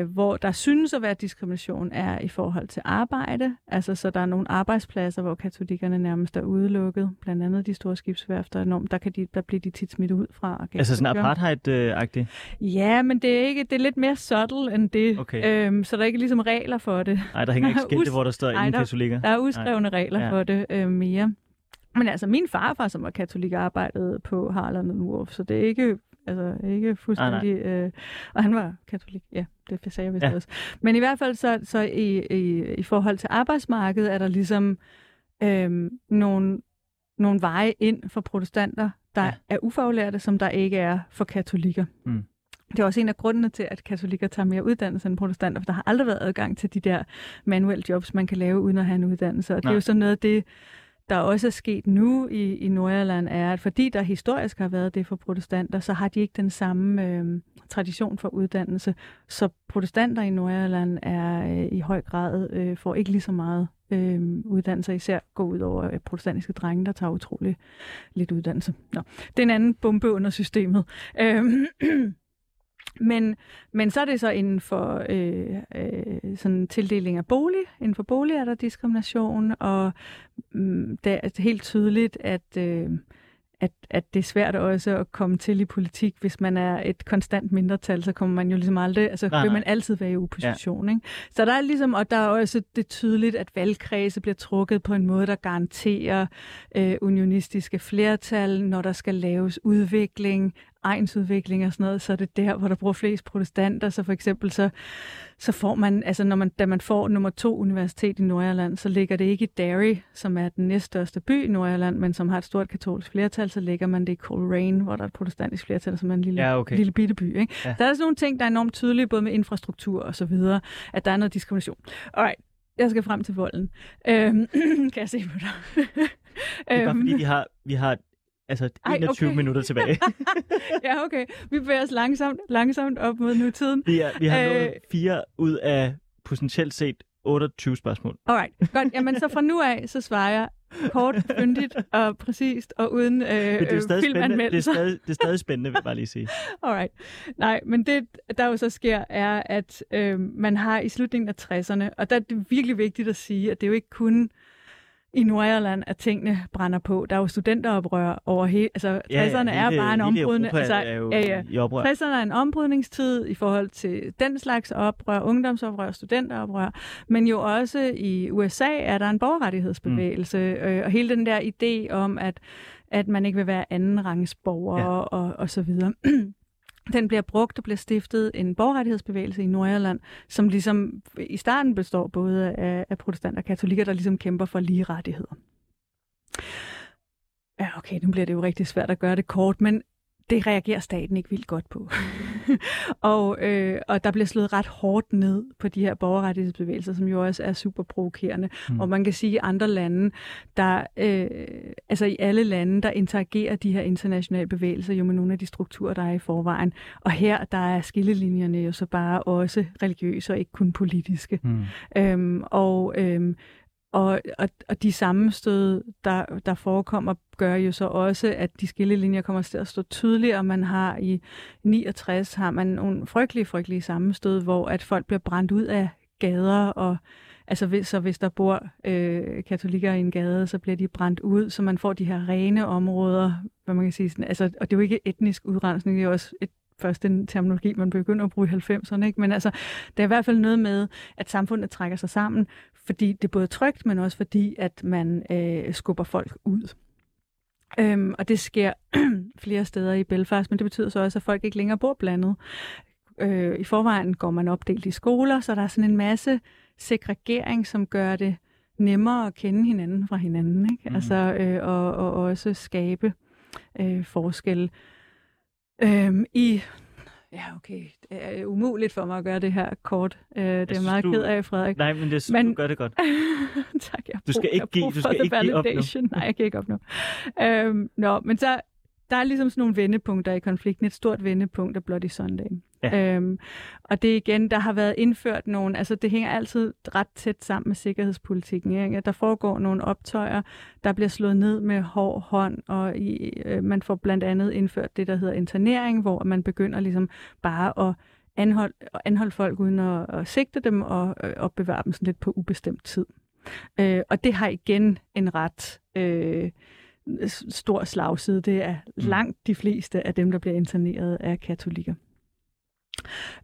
hvor der synes at være diskrimination, er i forhold til arbejde. Altså, så der er nogle arbejdspladser, hvor katolikkerne nærmest er udelukket. Blandt andet de store skibsværfter. Enormt, der, kan de, der bliver de tit smidt ud fra. Altså sådan apartheid-agtigt? Ja, men det er, ikke, det er lidt mere subtle end det. Okay. Øhm, så der er ikke ligesom regler for det. Nej, der hænger ikke skilte, hvor der står ingen katolikker. Der er uskrevne regler Ja. for det øh, mere. Men altså, min farfar, som var katolik, arbejdede på Harland Wolf, så det er ikke, altså, ikke fuldstændig... Øh, og han var katolik, ja, det sagde jeg vist Ja. også. Men i hvert fald så, så i, i, i forhold til arbejdsmarkedet, er der ligesom øh, nogle, nogle veje ind for protestanter, der Ja. er ufaglærte, som der ikke er for katolikker. Mm. Det er også en af grundene til, at katolikker tager mere uddannelse end protestanter, for der har aldrig været adgang til de der manuelle jobs, man kan lave uden at have en uddannelse. Og det Nej. er jo sådan noget af det, der også er sket nu i, i Nordjylland, er, at fordi der historisk har været det for protestanter, så har de ikke den samme øh, tradition for uddannelse. Så protestanter i Nordjylland er øh, i høj grad, øh, får ikke lige så meget øh, uddannelse, især går ud over øh, protestantiske drenge, der tager utrolig lidt uddannelse. Nå, det er en anden bombe under systemet. Øh, men, men så er det så inden for øh, øh, sådan tildeling af bolig. Inden for bolig er der diskrimination, og mm, det er helt tydeligt, at, øh, at, at det er svært også at komme til i politik. Hvis man er et konstant mindretal, så kommer man jo ligesom aldrig, altså Nej, vil nej. man altid være i opposition. Ja. Ikke? Så der er ligesom, og der er også det tydeligt, at valgkredse bliver trukket på en måde, der garanterer øh, unionistiske flertal, når der skal laves udvikling, egensudvikling og sådan noget, så er det der, hvor der bruger flest protestanter. Så for eksempel så, så får man, altså når man, da man får nummer to universitet i Nordjylland, så ligger det ikke i Derry, som er den næststørste by i Nordjylland, men som har et stort katolsk flertal, så ligger man det i Coleraine, hvor der er et protestantisk flertal, som er en lille, Ja, okay. lille bitte by. Ikke? Ja. Der er sådan nogle ting, der er enormt tydelige, både med infrastruktur og så videre, at der er noget diskrimination. Alright, jeg skal frem til volden. Øhm, kan jeg se på dig? Det er bare fordi, vi har, vi har altså Ej, 21 okay. minutter tilbage. ja, okay. Vi bevæger os langsomt, langsomt op mod nutiden. vi, er, vi har Øh. nået fire ud af potentielt set 28 spørgsmål. Alright, godt. Jamen, så fra nu af, så svarer jeg kort, fyndigt og præcist og uden øh, Men det er øh, stadig spændende. Det er filmanmeldelser. stadig, det er stadig spændende, vil jeg bare lige sige. Alright. Nej, men det, der jo så sker, er, at øh, man har i slutningen af 60'erne, og der er det virkelig vigtigt at sige, at det er jo ikke kun i Nordjylland, at tingene brænder på. Der er jo studenteroprør over hele... Altså, 60'erne er bare en ombrydende... Altså, er jo ja, ja. i oprør. 60'erne er en ombrydningstid i forhold til den slags oprør, ungdomsoprør, studenteroprør, men jo også i USA er der en borgerrettighedsbevægelse, mm. øh, og hele den der idé om, at, at man ikke vil være anden rangs borger Ja. ja. og, og så videre. Den bliver brugt og bliver stiftet en borgerrettighedsbevægelse i Nordjylland, som ligesom i starten består både af, af protestanter og katolikker, der ligesom kæmper for lige rettigheder. Ja, okay, nu bliver det jo rigtig svært at gøre det kort, men det reagerer staten ikke vildt godt på. og, øh, og der bliver slået ret hårdt ned på de her borgerrettighedsbevægelser, som jo også er super provokerende. Mm. Og man kan sige, at andre lande, der, øh, altså i alle lande, der interagerer de her internationale bevægelser jo med nogle af de strukturer, der er i forvejen. Og her, der er skillelinjerne jo så bare også religiøse og ikke kun politiske. Mm. Øhm, og, øhm, og, og, og de sammenstød, der, der forekommer, gør jo så også, at de skillelinjer kommer til at stå tydeligere. Man har i 69 har man nogle frygtelige, frygtelige sammenstød, hvor at folk bliver brændt ud af gader, og altså hvis, så hvis der bor øh, katolikker i en gade, så bliver de brændt ud, så man får de her rene områder, hvad man kan sige, sådan, altså, og det er jo ikke etnisk udrensning, det er jo også et først en terminologi, man begynder at bruge i 90'erne. Ikke? Men altså, det er i hvert fald noget med, at samfundet trækker sig sammen, fordi det er både trygt, men også fordi, at man øh, skubber folk ud. Øhm, og det sker flere steder i Belfast, men det betyder så også, at folk ikke længere bor blandet. Øh, I forvejen går man opdelt i skoler, så der er sådan en masse segregering, som gør det nemmere at kende hinanden fra hinanden, ikke? Mm. Altså, øh, og, og også skabe øh, forskelle. Øhm, I Ja, okay. Det er umuligt for mig at gøre det her kort. Øh, det er jeg synes, meget du- ked af, Frederik. Nej, men det, Men- du gør det godt. tak, jeg Du skal brug- ikke jeg give- du skal ikke give op nu. Nej, jeg kan ikke op nu. Øhm, nå, men så der er ligesom sådan nogle vendepunkter i konflikten. Et stort vendepunkt er Bloody Sunday. Ja. Øhm, og det igen, der har været indført nogle, altså det hænger altid ret tæt sammen med sikkerhedspolitikken. Ikke? Der foregår nogle optøjer, der bliver slået ned med hård hånd, og i, øh, man får blandt andet indført det, der hedder internering, hvor man begynder ligesom bare at anholde, anholde folk uden at, at sigte dem og øh, opbevare dem sådan lidt på ubestemt tid. Øh, og det har igen en ret... Øh, stor slagside. Det er mm. langt de fleste af dem, der bliver interneret, af katolikker.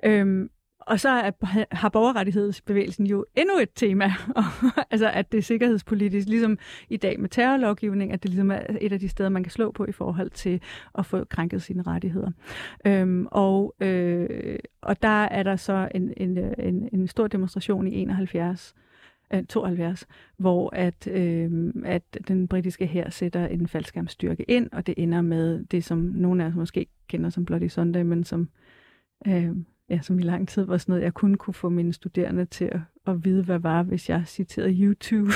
Øhm, og så er, har borgerrettighedsbevægelsen jo endnu et tema, altså at det er sikkerhedspolitisk, ligesom i dag med terrorlovgivning, at det ligesom er et af de steder, man kan slå på i forhold til at få krænket sine rettigheder. Øhm, og, øh, og der er der så en, en, en, en stor demonstration i 71, 72, øh, hvor at, øh, at den britiske her sætter en faldskærmsstyrke ind, og det ender med det, som nogle af os måske kender som Bloody Sunday, men som øh, ja, som i lang tid var sådan noget, jeg kun kunne få mine studerende til at, at vide, hvad var, hvis jeg citerede YouTube.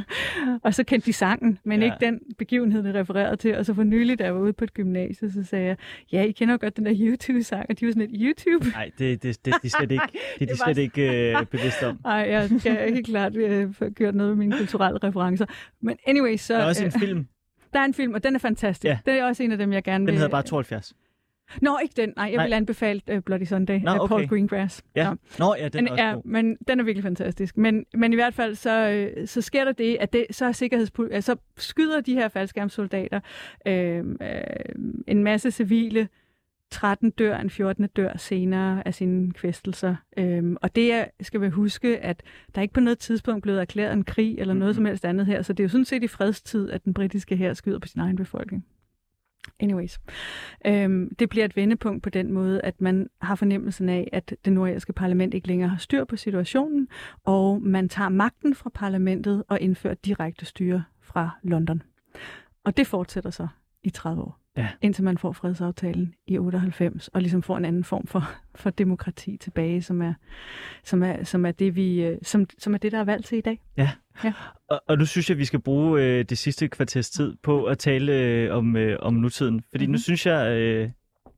og så kendte de sangen, men ja. ikke den begivenhed, det refererede til. Og så for nylig, da jeg var ude på et gymnasie, så sagde jeg, ja, I kender godt den der YouTube-sang, og de var sådan et YouTube. Nej, det, det, det, det, er slet ikke, det er de slet ikke uh, bevidst om. Nej, jeg skal helt klart uh, gjort noget med mine kulturelle referencer. Men anyway, så... Der er også en uh, film. Der er en film, og den er fantastisk. Ja. Det er også en af dem, jeg gerne vil... Den hedder bare 72. Nå, ikke den. Nej, jeg Nej. vil anbefale uh, Bloody Sunday Nå, af okay. Paul Greengrass. Ja. Nå, Nå ja, den er også ja, god. men den er virkelig fantastisk. Men, men i hvert fald, så, øh, så sker der det, at det, så, er sikkerhedspol- altså, skyder de her faldskærmssoldater øh, øh, en masse civile 13 dør, en 14. dør senere af sine kvæstelser. Øhm, og det er, skal vi huske, at der ikke på noget tidspunkt blevet erklæret en krig eller noget mm-hmm. som helst andet her. Så det er jo sådan set i fredstid, at den britiske her skyder på sin egen befolkning. Anyways, øhm, det bliver et vendepunkt på den måde, at man har fornemmelsen af, at det nordirske parlament ikke længere har styr på situationen, og man tager magten fra parlamentet og indfører direkte styre fra London. Og det fortsætter så i 30 år, ja. indtil man får fredsaftalen i 98, og ligesom får en anden form for, for demokrati tilbage, som er, som er, som er, det, vi, øh, som, som er det, der er valgt til i dag. Ja, ja. Og, og nu synes jeg, vi skal bruge øh, det sidste kvarters tid på at tale øh, om, øh, om nutiden, fordi mm-hmm. nu synes jeg, øh,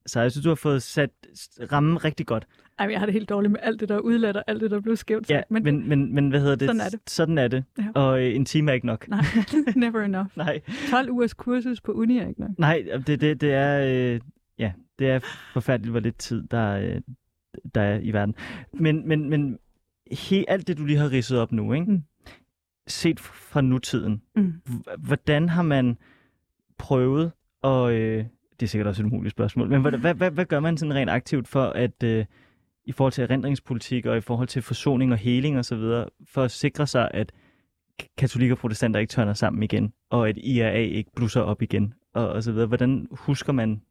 så jeg synes, du har fået sat rammen rigtig godt. Ej, jeg har det helt dårligt med alt det, der er udladt og alt det, der blev skævt. Ja, men, men, men, men hvad hedder det? Sådan er det. Sådan er det. Ja. Og øh, en time er ikke nok. Nej, never enough. Nej. 12 ugers kursus på uni er ikke nok. Nej, det, det, det er... Øh, ja, det er forfærdeligt, hvor lidt tid, der, øh, der er i verden. Men, men, men he, alt det, du lige har ridset op nu, ikke? Mm. set fra nutiden, mm. hvordan har man prøvet at... Øh, det er sikkert også et umuligt spørgsmål, men hvad, hvad, hvad, hvad gør man sådan rent aktivt for at... Øh, i forhold til erindringspolitik og i forhold til forsoning og heling osv., for at sikre sig, at katolikker og protestanter ikke tørner sammen igen, og at IRA ikke blusser op igen, og, og så videre. Hvordan husker man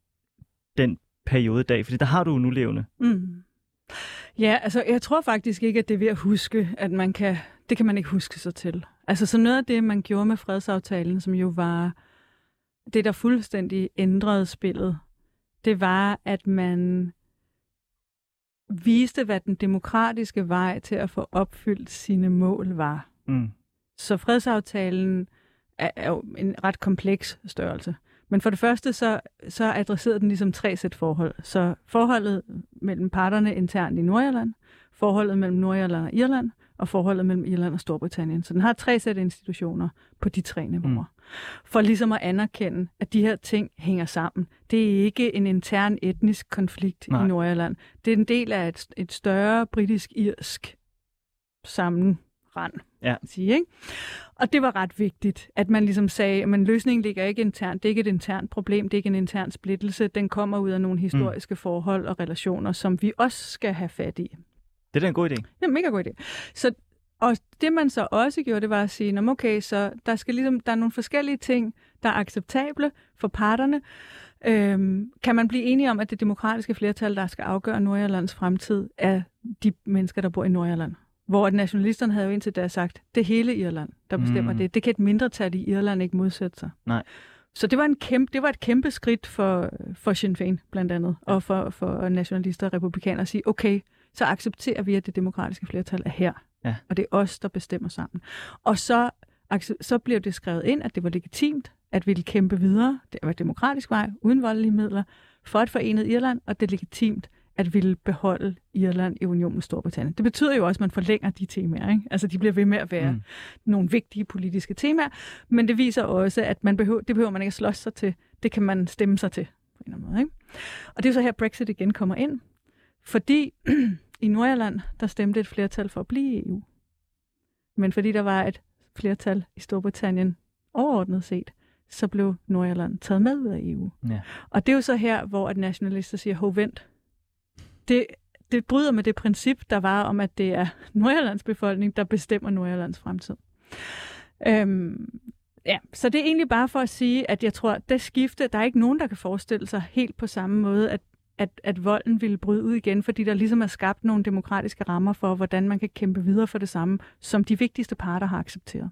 den periode i dag? Fordi der har du jo nu levende. Mm. Ja, altså jeg tror faktisk ikke, at det er ved at huske, at man kan, det kan man ikke huske sig til. Altså så noget af det, man gjorde med fredsaftalen, som jo var det, der fuldstændig ændrede spillet, det var, at man viste, hvad den demokratiske vej til at få opfyldt sine mål var. Mm. Så fredsaftalen er, er jo en ret kompleks størrelse. Men for det første, så, så adresserede den ligesom tre sæt forhold. Så forholdet mellem parterne internt i Nordjylland, forholdet mellem Nordjylland og Irland, og forholdet mellem Irland og Storbritannien. Så den har tre sæt institutioner på de tre niveauer. Mm. For ligesom at anerkende, at de her ting hænger sammen. Det er ikke en intern etnisk konflikt Nej. i Nordjylland. Det er en del af et, et større britisk-irsk sammenrend. Ja. Sige, ikke? Og det var ret vigtigt, at man ligesom sagde, at løsningen ligger ikke internt. Det er ikke et internt problem, det er ikke en intern splittelse. Den kommer ud af nogle historiske mm. forhold og relationer, som vi også skal have fat i. Det er da en god idé. Det er en mega god idé. Så, og det man så også gjorde, det var at sige, okay, så der, skal ligesom, der er nogle forskellige ting, der er acceptable for parterne. Øhm, kan man blive enige om, at det demokratiske flertal, der skal afgøre Nordjyllands fremtid, er de mennesker, der bor i Nordjylland? Hvor nationalisterne havde jo indtil da sagt, det er hele Irland, der bestemmer mm. det. Det kan et mindretal i Irland ikke modsætte sig. Nej. Så det var, en kæmpe, det var et kæmpe skridt for, for Sinn Féin, blandt andet, og for, for nationalister og republikanere at sige, okay, så accepterer vi, at det demokratiske flertal er her. Ja. Og det er os, der bestemmer sammen. Og så, så blev det skrevet ind, at det var legitimt, at ville kæmpe videre, det var demokratisk vej, uden voldelige midler, for et forenet Irland, og det er legitimt at ville beholde Irland i unionen med Storbritannien. Det betyder jo også, at man forlænger de temaer. Ikke? Altså, de bliver ved med at være mm. nogle vigtige politiske temaer, men det viser også, at man behøver, det behøver man ikke at slås sig til. Det kan man stemme sig til på en eller anden måde. Ikke? Og det er så her, Brexit igen kommer ind, fordi i Nordjylland, der stemte et flertal for at blive i EU. Men fordi der var et flertal i Storbritannien overordnet set, så blev Nordjylland taget med ud af EU. Ja. Og det er jo så her, hvor at nationalister siger, hov vent, det, det bryder med det princip, der var om, at det er Nordjyllands befolkning, der bestemmer Nordjyllands fremtid. Øhm, ja, så det er egentlig bare for at sige, at jeg tror, det skifte, der er ikke nogen, der kan forestille sig helt på samme måde, at at, at volden ville bryde ud igen, fordi der ligesom er skabt nogle demokratiske rammer for, hvordan man kan kæmpe videre for det samme, som de vigtigste parter har accepteret.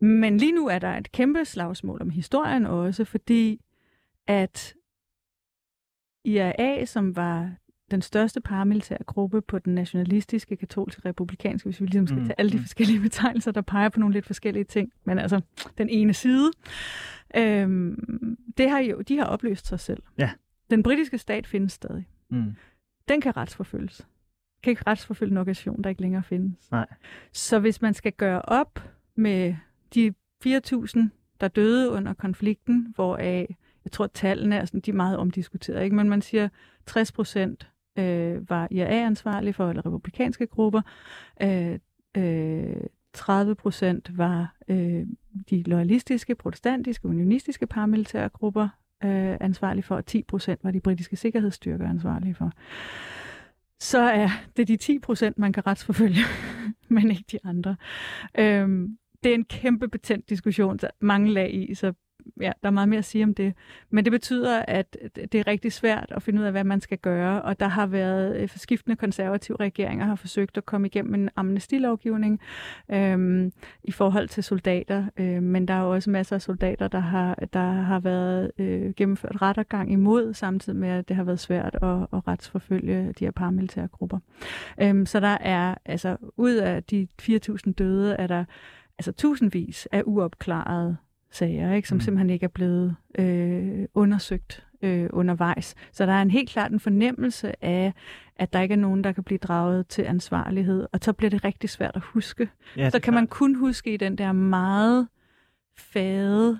Men lige nu er der et kæmpe slagsmål om historien også, fordi at IRA, som var den største paramilitære gruppe på den nationalistiske, katolske, republikanske, hvis vi ligesom skal mm. tage alle de mm. forskellige betegnelser, der peger på nogle lidt forskellige ting, men altså den ene side, øhm, det har jo, de har opløst sig selv. Ja. Den britiske stat findes stadig. Mm. Den kan retsforfølges. Kan ikke retsforfølge en organisation, der ikke længere findes. Nej. Så hvis man skal gøre op med de 4.000, der døde under konflikten, hvoraf jeg tror, tallene er sådan, de er meget omdiskuterede, ikke? men man siger, 60 procent øh, var IRA-ansvarlige for, eller republikanske grupper, øh, øh, 30 procent var øh, de loyalistiske, protestantiske, unionistiske paramilitære grupper øh, ansvarlig for, og 10 procent var de britiske sikkerhedsstyrker ansvarlige for. Så er det de 10 procent, man kan retsforfølge, men ikke de andre. Øhm, det er en kæmpe betændt diskussion, der mange lag i, så ja, der er meget mere at sige om det. Men det betyder, at det er rigtig svært at finde ud af, hvad man skal gøre, og der har været øh, forskiftende konservative regeringer har forsøgt at komme igennem en amnestilovgivning øhm, i forhold til soldater, øhm, men der er også masser af soldater, der har, der har været øh, gennemført rettergang imod, samtidig med, at det har været svært at, at retsforfølge de her paramilitære grupper. Øhm, så der er, altså ud af de 4.000 døde, er der altså tusindvis af uopklarede sager, ikke, som mm. simpelthen ikke er blevet øh, undersøgt øh, undervejs. Så der er en helt klart en fornemmelse af, at der ikke er nogen, der kan blive draget til ansvarlighed, og så bliver det rigtig svært at huske. Ja, så kan klart. man kun huske i den der meget fade...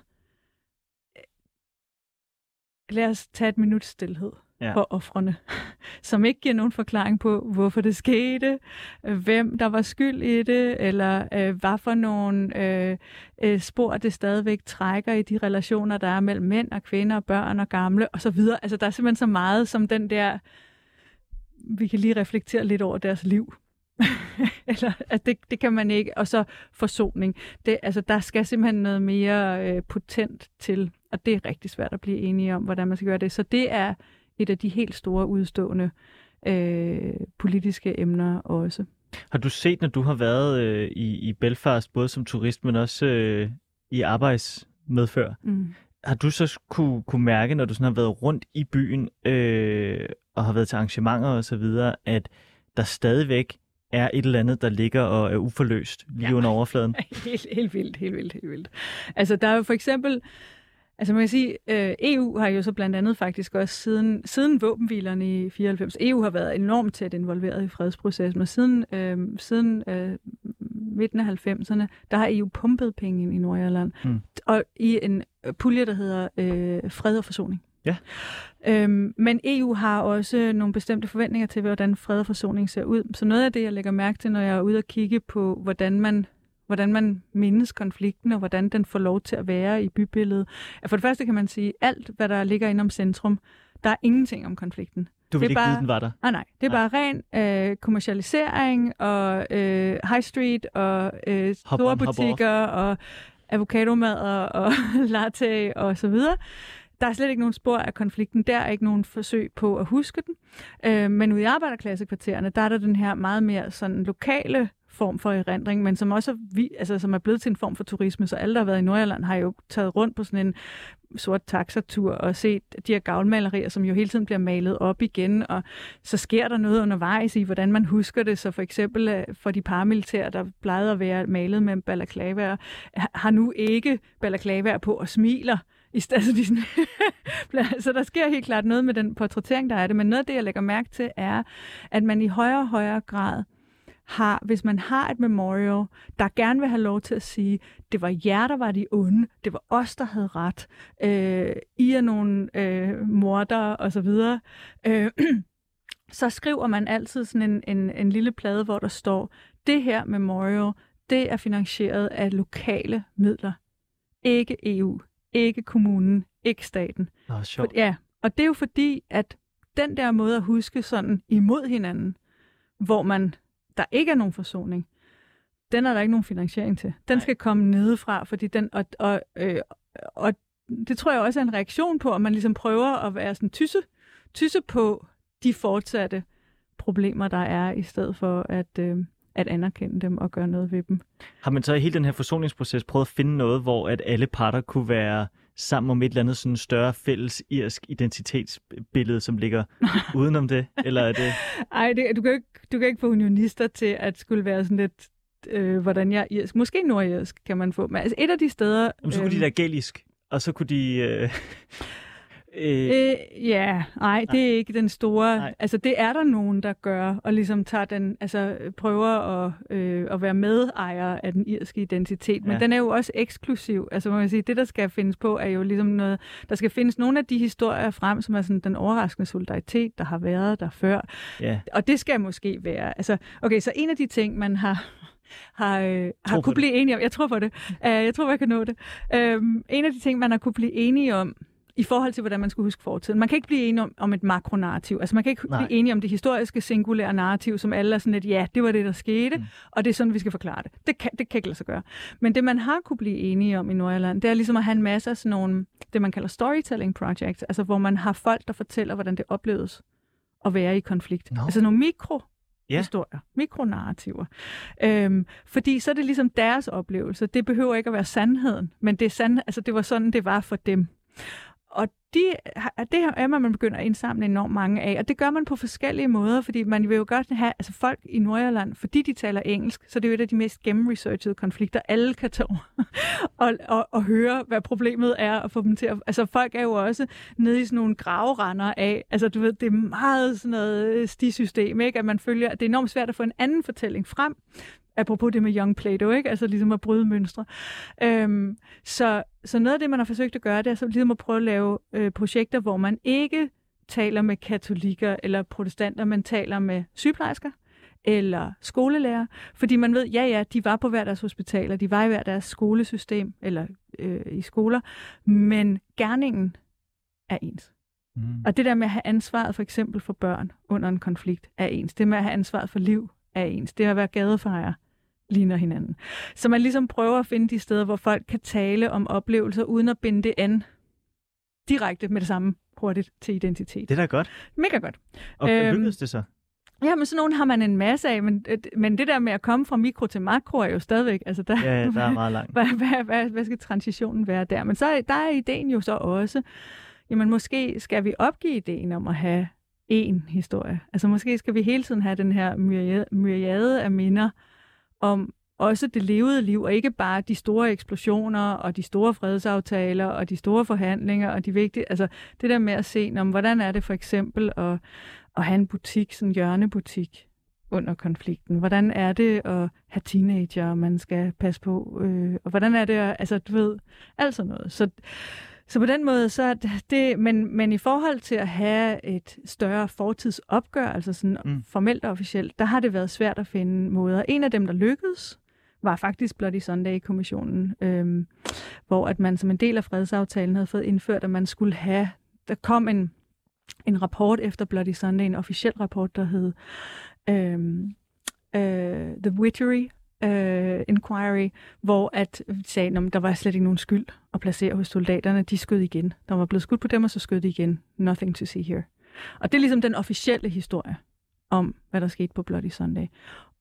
Lad os tage et minut stillhed ja. for offrene, som ikke giver nogen forklaring på, hvorfor det skete, øh, hvem der var skyld i det, eller øh, hvad for nogle øh, øh, spor det stadigvæk trækker i de relationer, der er mellem mænd og kvinder, børn og gamle osv. Altså der er simpelthen så meget som den der, vi kan lige reflektere lidt over deres liv. eller at det, det kan man ikke. Og så forsoning. Det, altså, der skal simpelthen noget mere øh, potent til, og det er rigtig svært at blive enige om, hvordan man skal gøre det. Så det er et af de helt store udstående øh, politiske emner også. Har du set, når du har været øh, i, i Belfast, både som turist, men også øh, i arbejdsmedfør, mm. har du så kunne, kunne mærke, når du sådan har været rundt i byen øh, og har været til arrangementer og så videre, at der stadigvæk er et eller andet, der ligger og er uforløst lige ja. under overfladen? helt, helt vildt, helt vildt, helt vildt. Altså, der er jo for eksempel Altså man kan sige, øh, EU har jo så blandt andet faktisk også siden, siden våbenhvilerne i 94, EU har været enormt tæt involveret i fredsprocessen, og siden, øh, siden øh, midten af 90'erne, der har EU pumpet penge ind i Nordjylland, mm. og i en pulje, der hedder øh, fred og forsoning. Ja. Øhm, men EU har også nogle bestemte forventninger til, hvordan fred og forsoning ser ud. Så noget af det, jeg lægger mærke til, når jeg er ude og kigge på, hvordan man hvordan man mindes konflikten, og hvordan den får lov til at være i bybilledet. For det første kan man sige, alt, hvad der ligger inde om centrum, der er ingenting om konflikten. Du vil det er ikke bare, vide, den var der? Ah, nej, det er nej. bare ren øh, kommercialisering og øh, high street og øh, store on, butikker og avocadomader og latte og så videre. Der er slet ikke nogen spor af konflikten. Der er ikke nogen forsøg på at huske den. Øh, men ude i arbejderklassekvartererne, der er der den her meget mere sådan lokale form for erindring, men som også er, vi, altså, som er blevet til en form for turisme. Så alle, der har været i Nordjylland, har jo taget rundt på sådan en sort taxatur og set de her gavlmalerier, som jo hele tiden bliver malet op igen, og så sker der noget undervejs i, hvordan man husker det. Så for eksempel øh, for de paramilitære, der plejede at være malet med balaklavaer, har nu ikke balaklavaer på og smiler. I stedet, så, de sådan så der sker helt klart noget med den portrættering, der er det. Men noget af det, jeg lægger mærke til, er, at man i højere og højere grad har, hvis man har et memorial, der gerne vil have lov til at sige, det var jer, der var de onde, det var os, der havde ret, øh, I er nogle øh, mordere osv., øh, så skriver man altid sådan en, en, en lille plade, hvor der står, det her memorial, det er finansieret af lokale midler. Ikke EU, ikke kommunen, ikke staten. Nå, sjovt. For, ja, og det er jo fordi, at den der måde at huske sådan imod hinanden, hvor man der ikke er nogen forsoning, den er der ikke nogen finansiering til. Den Nej. skal komme nedefra, fordi den, og, og, øh, og det tror jeg også er en reaktion på, at man ligesom prøver at være sådan tysse, tysse på de fortsatte problemer, der er, i stedet for at, øh, at anerkende dem og gøre noget ved dem. Har man så i hele den her forsoningsproces prøvet at finde noget, hvor at alle parter kunne være sammen om et eller andet sådan større fælles irsk identitetsbillede, som ligger udenom det? Eller er det... Ej, det, du, kan ikke, du kan ikke få unionister til at skulle være sådan lidt, øh, hvordan jeg er irsk. Måske nordirsk kan man få. Men altså et af de steder... Jamen, så kunne øh, de være gælisk, og så kunne de... Øh... Øh, øh, ja, nej, det er ikke den store... Nej. Altså, det er der nogen, der gør, og ligesom tager den, altså prøver at, øh, at være medejer af den irske identitet, men ja. den er jo også eksklusiv. Altså, man sige, det, der skal findes på, er jo ligesom noget... Der skal findes nogle af de historier frem, som er sådan den overraskende solidaritet, der har været der før. Ja. Og det skal måske være... Altså, okay, så en af de ting, man har har, øh, har kunne blive enige om. Jeg tror på det. Uh, jeg tror, jeg kan nå det. Uh, en af de ting, man har kunne blive enige om, i forhold til, hvordan man skulle huske fortiden. Man kan ikke blive enige om, om et makronarrativ. Altså man kan ikke Nej. blive enige om det historiske singulære narrativ, som alle er sådan lidt, ja, det var det, der skete, mm. og det er sådan, vi skal forklare det. Det kan, det kan ikke lade sig gøre. Men det, man har kunne blive enige om i Nordjylland, det er ligesom at have en masse af sådan nogle, det man kalder storytelling projects, altså hvor man har folk, der fortæller, hvordan det opleves at være i konflikt. No. Altså nogle mikro ja. historier, mikronarrativer. Øhm, fordi så er det ligesom deres oplevelse. Det behøver ikke at være sandheden, men det, er sand, altså det var sådan, det var for dem. De, det er man begynder at indsamle enormt mange af, og det gør man på forskellige måder, fordi man vil jo godt have altså folk i Nordjylland, fordi de taler engelsk, så det er jo et af de mest gennemresearchede konflikter, alle kan tage og, og, og høre, hvad problemet er, og få dem til at... Altså folk er jo også nede i sådan nogle gravrender af, altså du ved, det er meget sådan noget øh, stisystem, ikke? at man følger, det er enormt svært at få en anden fortælling frem, apropos det med Young Plato, ikke? altså ligesom at bryde mønstre. Øhm, så, så noget af det, man har forsøgt at gøre, det er så ligesom at prøve at lave øh, projekter, hvor man ikke taler med katolikker eller protestanter, man taler med sygeplejersker eller skolelærer, fordi man ved, ja ja, de var på hver deres hospitaler, de var i hver deres skolesystem eller øh, i skoler, men gerningen er ens. Mm. Og det der med at have ansvaret for eksempel for børn under en konflikt er ens. Det med at have ansvaret for liv er ens. Det at være gadefejrer ligner hinanden. Så man ligesom prøver at finde de steder, hvor folk kan tale om oplevelser, uden at binde det an direkte med det samme hurtigt til identitet. Det er da godt. Mega godt. Og øhm, lykkedes det så? Ja, men sådan nogle har man en masse af, men, men det der med at komme fra mikro til makro er jo stadigvæk, altså der, ja, der er meget langt. Hvad, hvad, hvad, hvad skal transitionen være der? Men så der er ideen jo så også, jamen måske skal vi opgive ideen om at have én historie. Altså måske skal vi hele tiden have den her myriade af minder, om også det levede liv, og ikke bare de store eksplosioner, og de store fredsaftaler, og de store forhandlinger, og de vigtige, altså det der med at se, om, hvordan er det for eksempel at, at have en butik, sådan en hjørnebutik, under konflikten? Hvordan er det at have teenager, man skal passe på? Øh, og hvordan er det at, altså du ved, alt sådan noget. Så, så på den måde, så er det, men, men i forhold til at have et større fortidsopgør, altså sådan mm. formelt og officielt, der har det været svært at finde måder. En af dem, der lykkedes, var faktisk Bloody Sunday-kommissionen, øhm, hvor at man som en del af fredsaftalen havde fået indført, at man skulle have, der kom en, en rapport efter Bloody Sunday, en officiel rapport, der hed øhm, øh, The Witchery uh, Inquiry, hvor at sagde, at der var slet ikke nogen skyld at placere hos soldaterne. De skød igen. Der var blevet skudt på dem, og så skød de igen. Nothing to see here. Og det er ligesom den officielle historie om, hvad der skete på Bloody Sunday.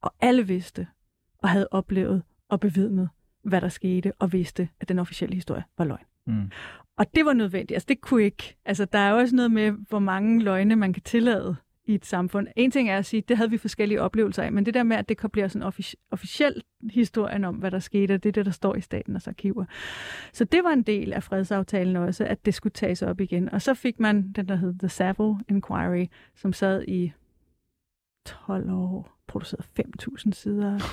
Og alle vidste, og havde oplevet og bevidnet, hvad der skete, og vidste, at den officielle historie var løgn. Mm. Og det var nødvendigt. Altså, det kunne ikke. Altså, der er jo også noget med, hvor mange løgne man kan tillade i et samfund. En ting er at sige, det havde vi forskellige oplevelser af, men det der med, at det bliver sådan offic- officiel historien om, hvad der skete, det er det, der står i statens arkiver. Så det var en del af fredsaftalen også, at det skulle tages op igen. Og så fik man den, der hed The Savile Inquiry, som sad i 12 år, produceret 5.000 sider.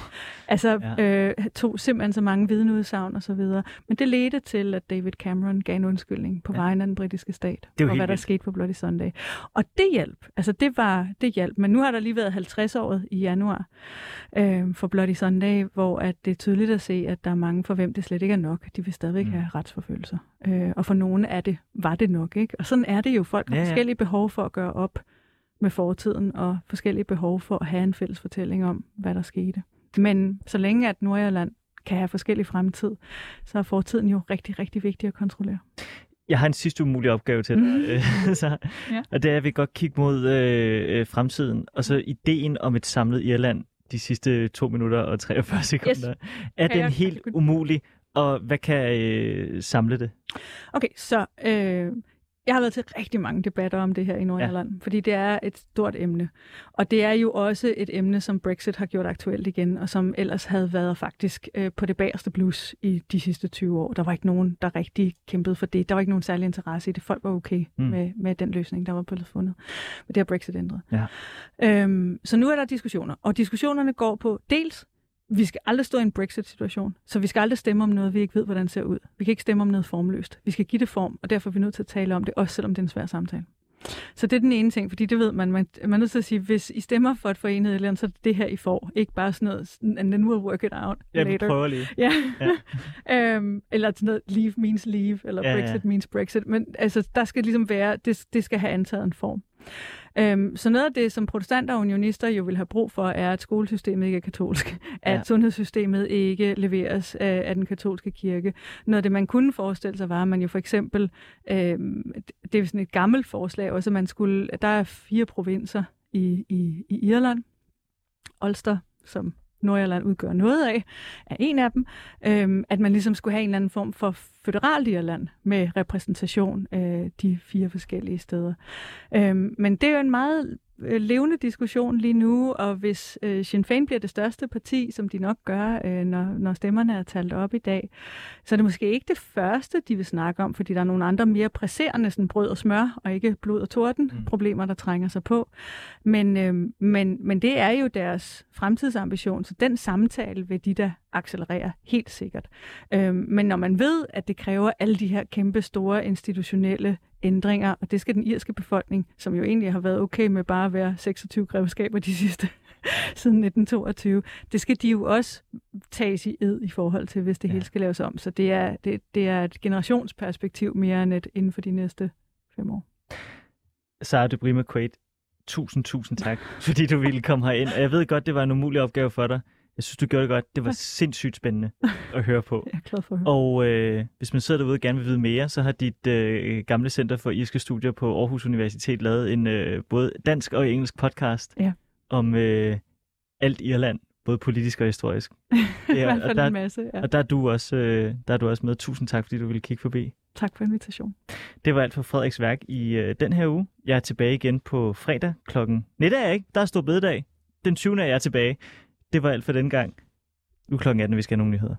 Altså ja. øh, tog simpelthen så mange vidneudsagn og så videre. Men det ledte til, at David Cameron gav en undskyldning på ja. vegne af den britiske stat, og hvad der skete på Bloody Sunday. Og det hjalp. Altså det var det hjalp. Men nu har der lige været 50 år i januar øh, for Bloody Sunday, hvor at det er tydeligt at se, at der er mange for hvem det slet ikke er nok. De vil stadigvæk mm. have retsforfølgelser. Øh, og for nogle af det var det nok. ikke. Og sådan er det jo. Folk har ja, ja. forskellige behov for at gøre op med fortiden og forskellige behov for at have en fælles fortælling om, hvad der skete. Men så længe at Nordjylland kan have forskellig fremtid, så er fortiden jo rigtig, rigtig vigtig at kontrollere. Jeg har en sidste umulig opgave til dig, mm. så, ja. og det er, at vi godt kigge mod øh, øh, fremtiden, og så ideen om et samlet Irland de sidste 2 minutter og 43 sekunder. Yes. Er den jeg, helt umulig, og hvad kan øh, samle det? Okay, så øh, jeg har været til rigtig mange debatter om det her i Nordjylland, ja. fordi det er et stort emne. Og det er jo også et emne, som Brexit har gjort aktuelt igen, og som ellers havde været faktisk øh, på det bagerste blus i de sidste 20 år. Der var ikke nogen, der rigtig kæmpede for det. Der var ikke nogen særlig interesse i det. Folk var okay mm. med, med den løsning, der var blevet fundet. Men det har Brexit ændret. Ja. Øhm, så nu er der diskussioner, og diskussionerne går på dels, vi skal aldrig stå i en Brexit-situation, så vi skal aldrig stemme om noget, vi ikke ved, hvordan det ser ud. Vi kan ikke stemme om noget formløst. Vi skal give det form, og derfor er vi nødt til at tale om det, også selvom det er en svær samtale. Så det er den ene ting, fordi det ved man. Man, man er nødt til at sige, hvis I stemmer for et forenet eller så er det det her, I får. Ikke bare sådan noget, and then we'll work it out ja, later. Ja, prøver lige. Ja. ja. um, eller sådan noget, leave means leave, eller ja, Brexit ja. means Brexit. Men altså, der skal ligesom være, det, det skal have antaget en form. Øhm, så noget af det, som protestanter og unionister jo vil have brug for, er, at skolesystemet ikke er katolsk. At ja. sundhedssystemet ikke leveres af, af den katolske kirke. Noget af det, man kunne forestille sig, var, at man jo for eksempel, øhm, det er sådan et gammelt forslag også, at man skulle, der er fire provinser i, i, i Irland. Ulster, som Nordjylland udgør noget af, er en af dem, øh, at man ligesom skulle have en eller anden form for føderalt Irland med repræsentation øh, de fire forskellige steder. Øh, men det er jo en meget øh, levende diskussion lige nu, og hvis øh, Sinn Féin bliver det største parti, som de nok gør, øh, når, når stemmerne er talt op i dag, så er det måske ikke det første, de vil snakke om, fordi der er nogle andre mere presserende sådan brød og smør, og ikke blod og torden mm. problemer, der trænger sig på. Men, øh, men, men det er jo deres fremtidsambition, så den samtale vil de da accelerere helt sikkert. Øh, men når man ved, at det kræver alle de her kæmpe store institutionelle ændringer, og det skal den irske befolkning, som jo egentlig har været okay med bare at være 26 grevskaber de sidste siden 1922, det skal de jo også tages i ed i forhold til, hvis det ja. hele skal laves om. Så det er, det, det er et generationsperspektiv mere end et inden for de næste fem år. Sara de Brima Quaid, tusind, tusind tak, fordi du ville komme herind. Og jeg ved godt, det var en umulig opgave for dig. Jeg synes, du gjorde det godt. Det var sindssygt spændende at høre på. Jeg er glad for at høre. Og øh, hvis man sidder derude og gerne vil vide mere, så har dit øh, gamle Center for Irske Studier på Aarhus Universitet lavet en øh, både dansk og engelsk podcast ja. om øh, alt Irland, både politisk og historisk. Ja, I hvert fald der, en masse, ja. Og der er, du også, øh, der er du også med. Tusind tak, fordi du ville kigge forbi. Tak for invitationen. Det var alt for Frederiks værk i øh, den her uge. Jeg er tilbage igen på fredag klokken... Nej, det er jeg ikke. Der er stor bededag. Den 20. er jeg tilbage. Det var alt for den gang. Nu klokken 18, vi skal have nogle nyheder.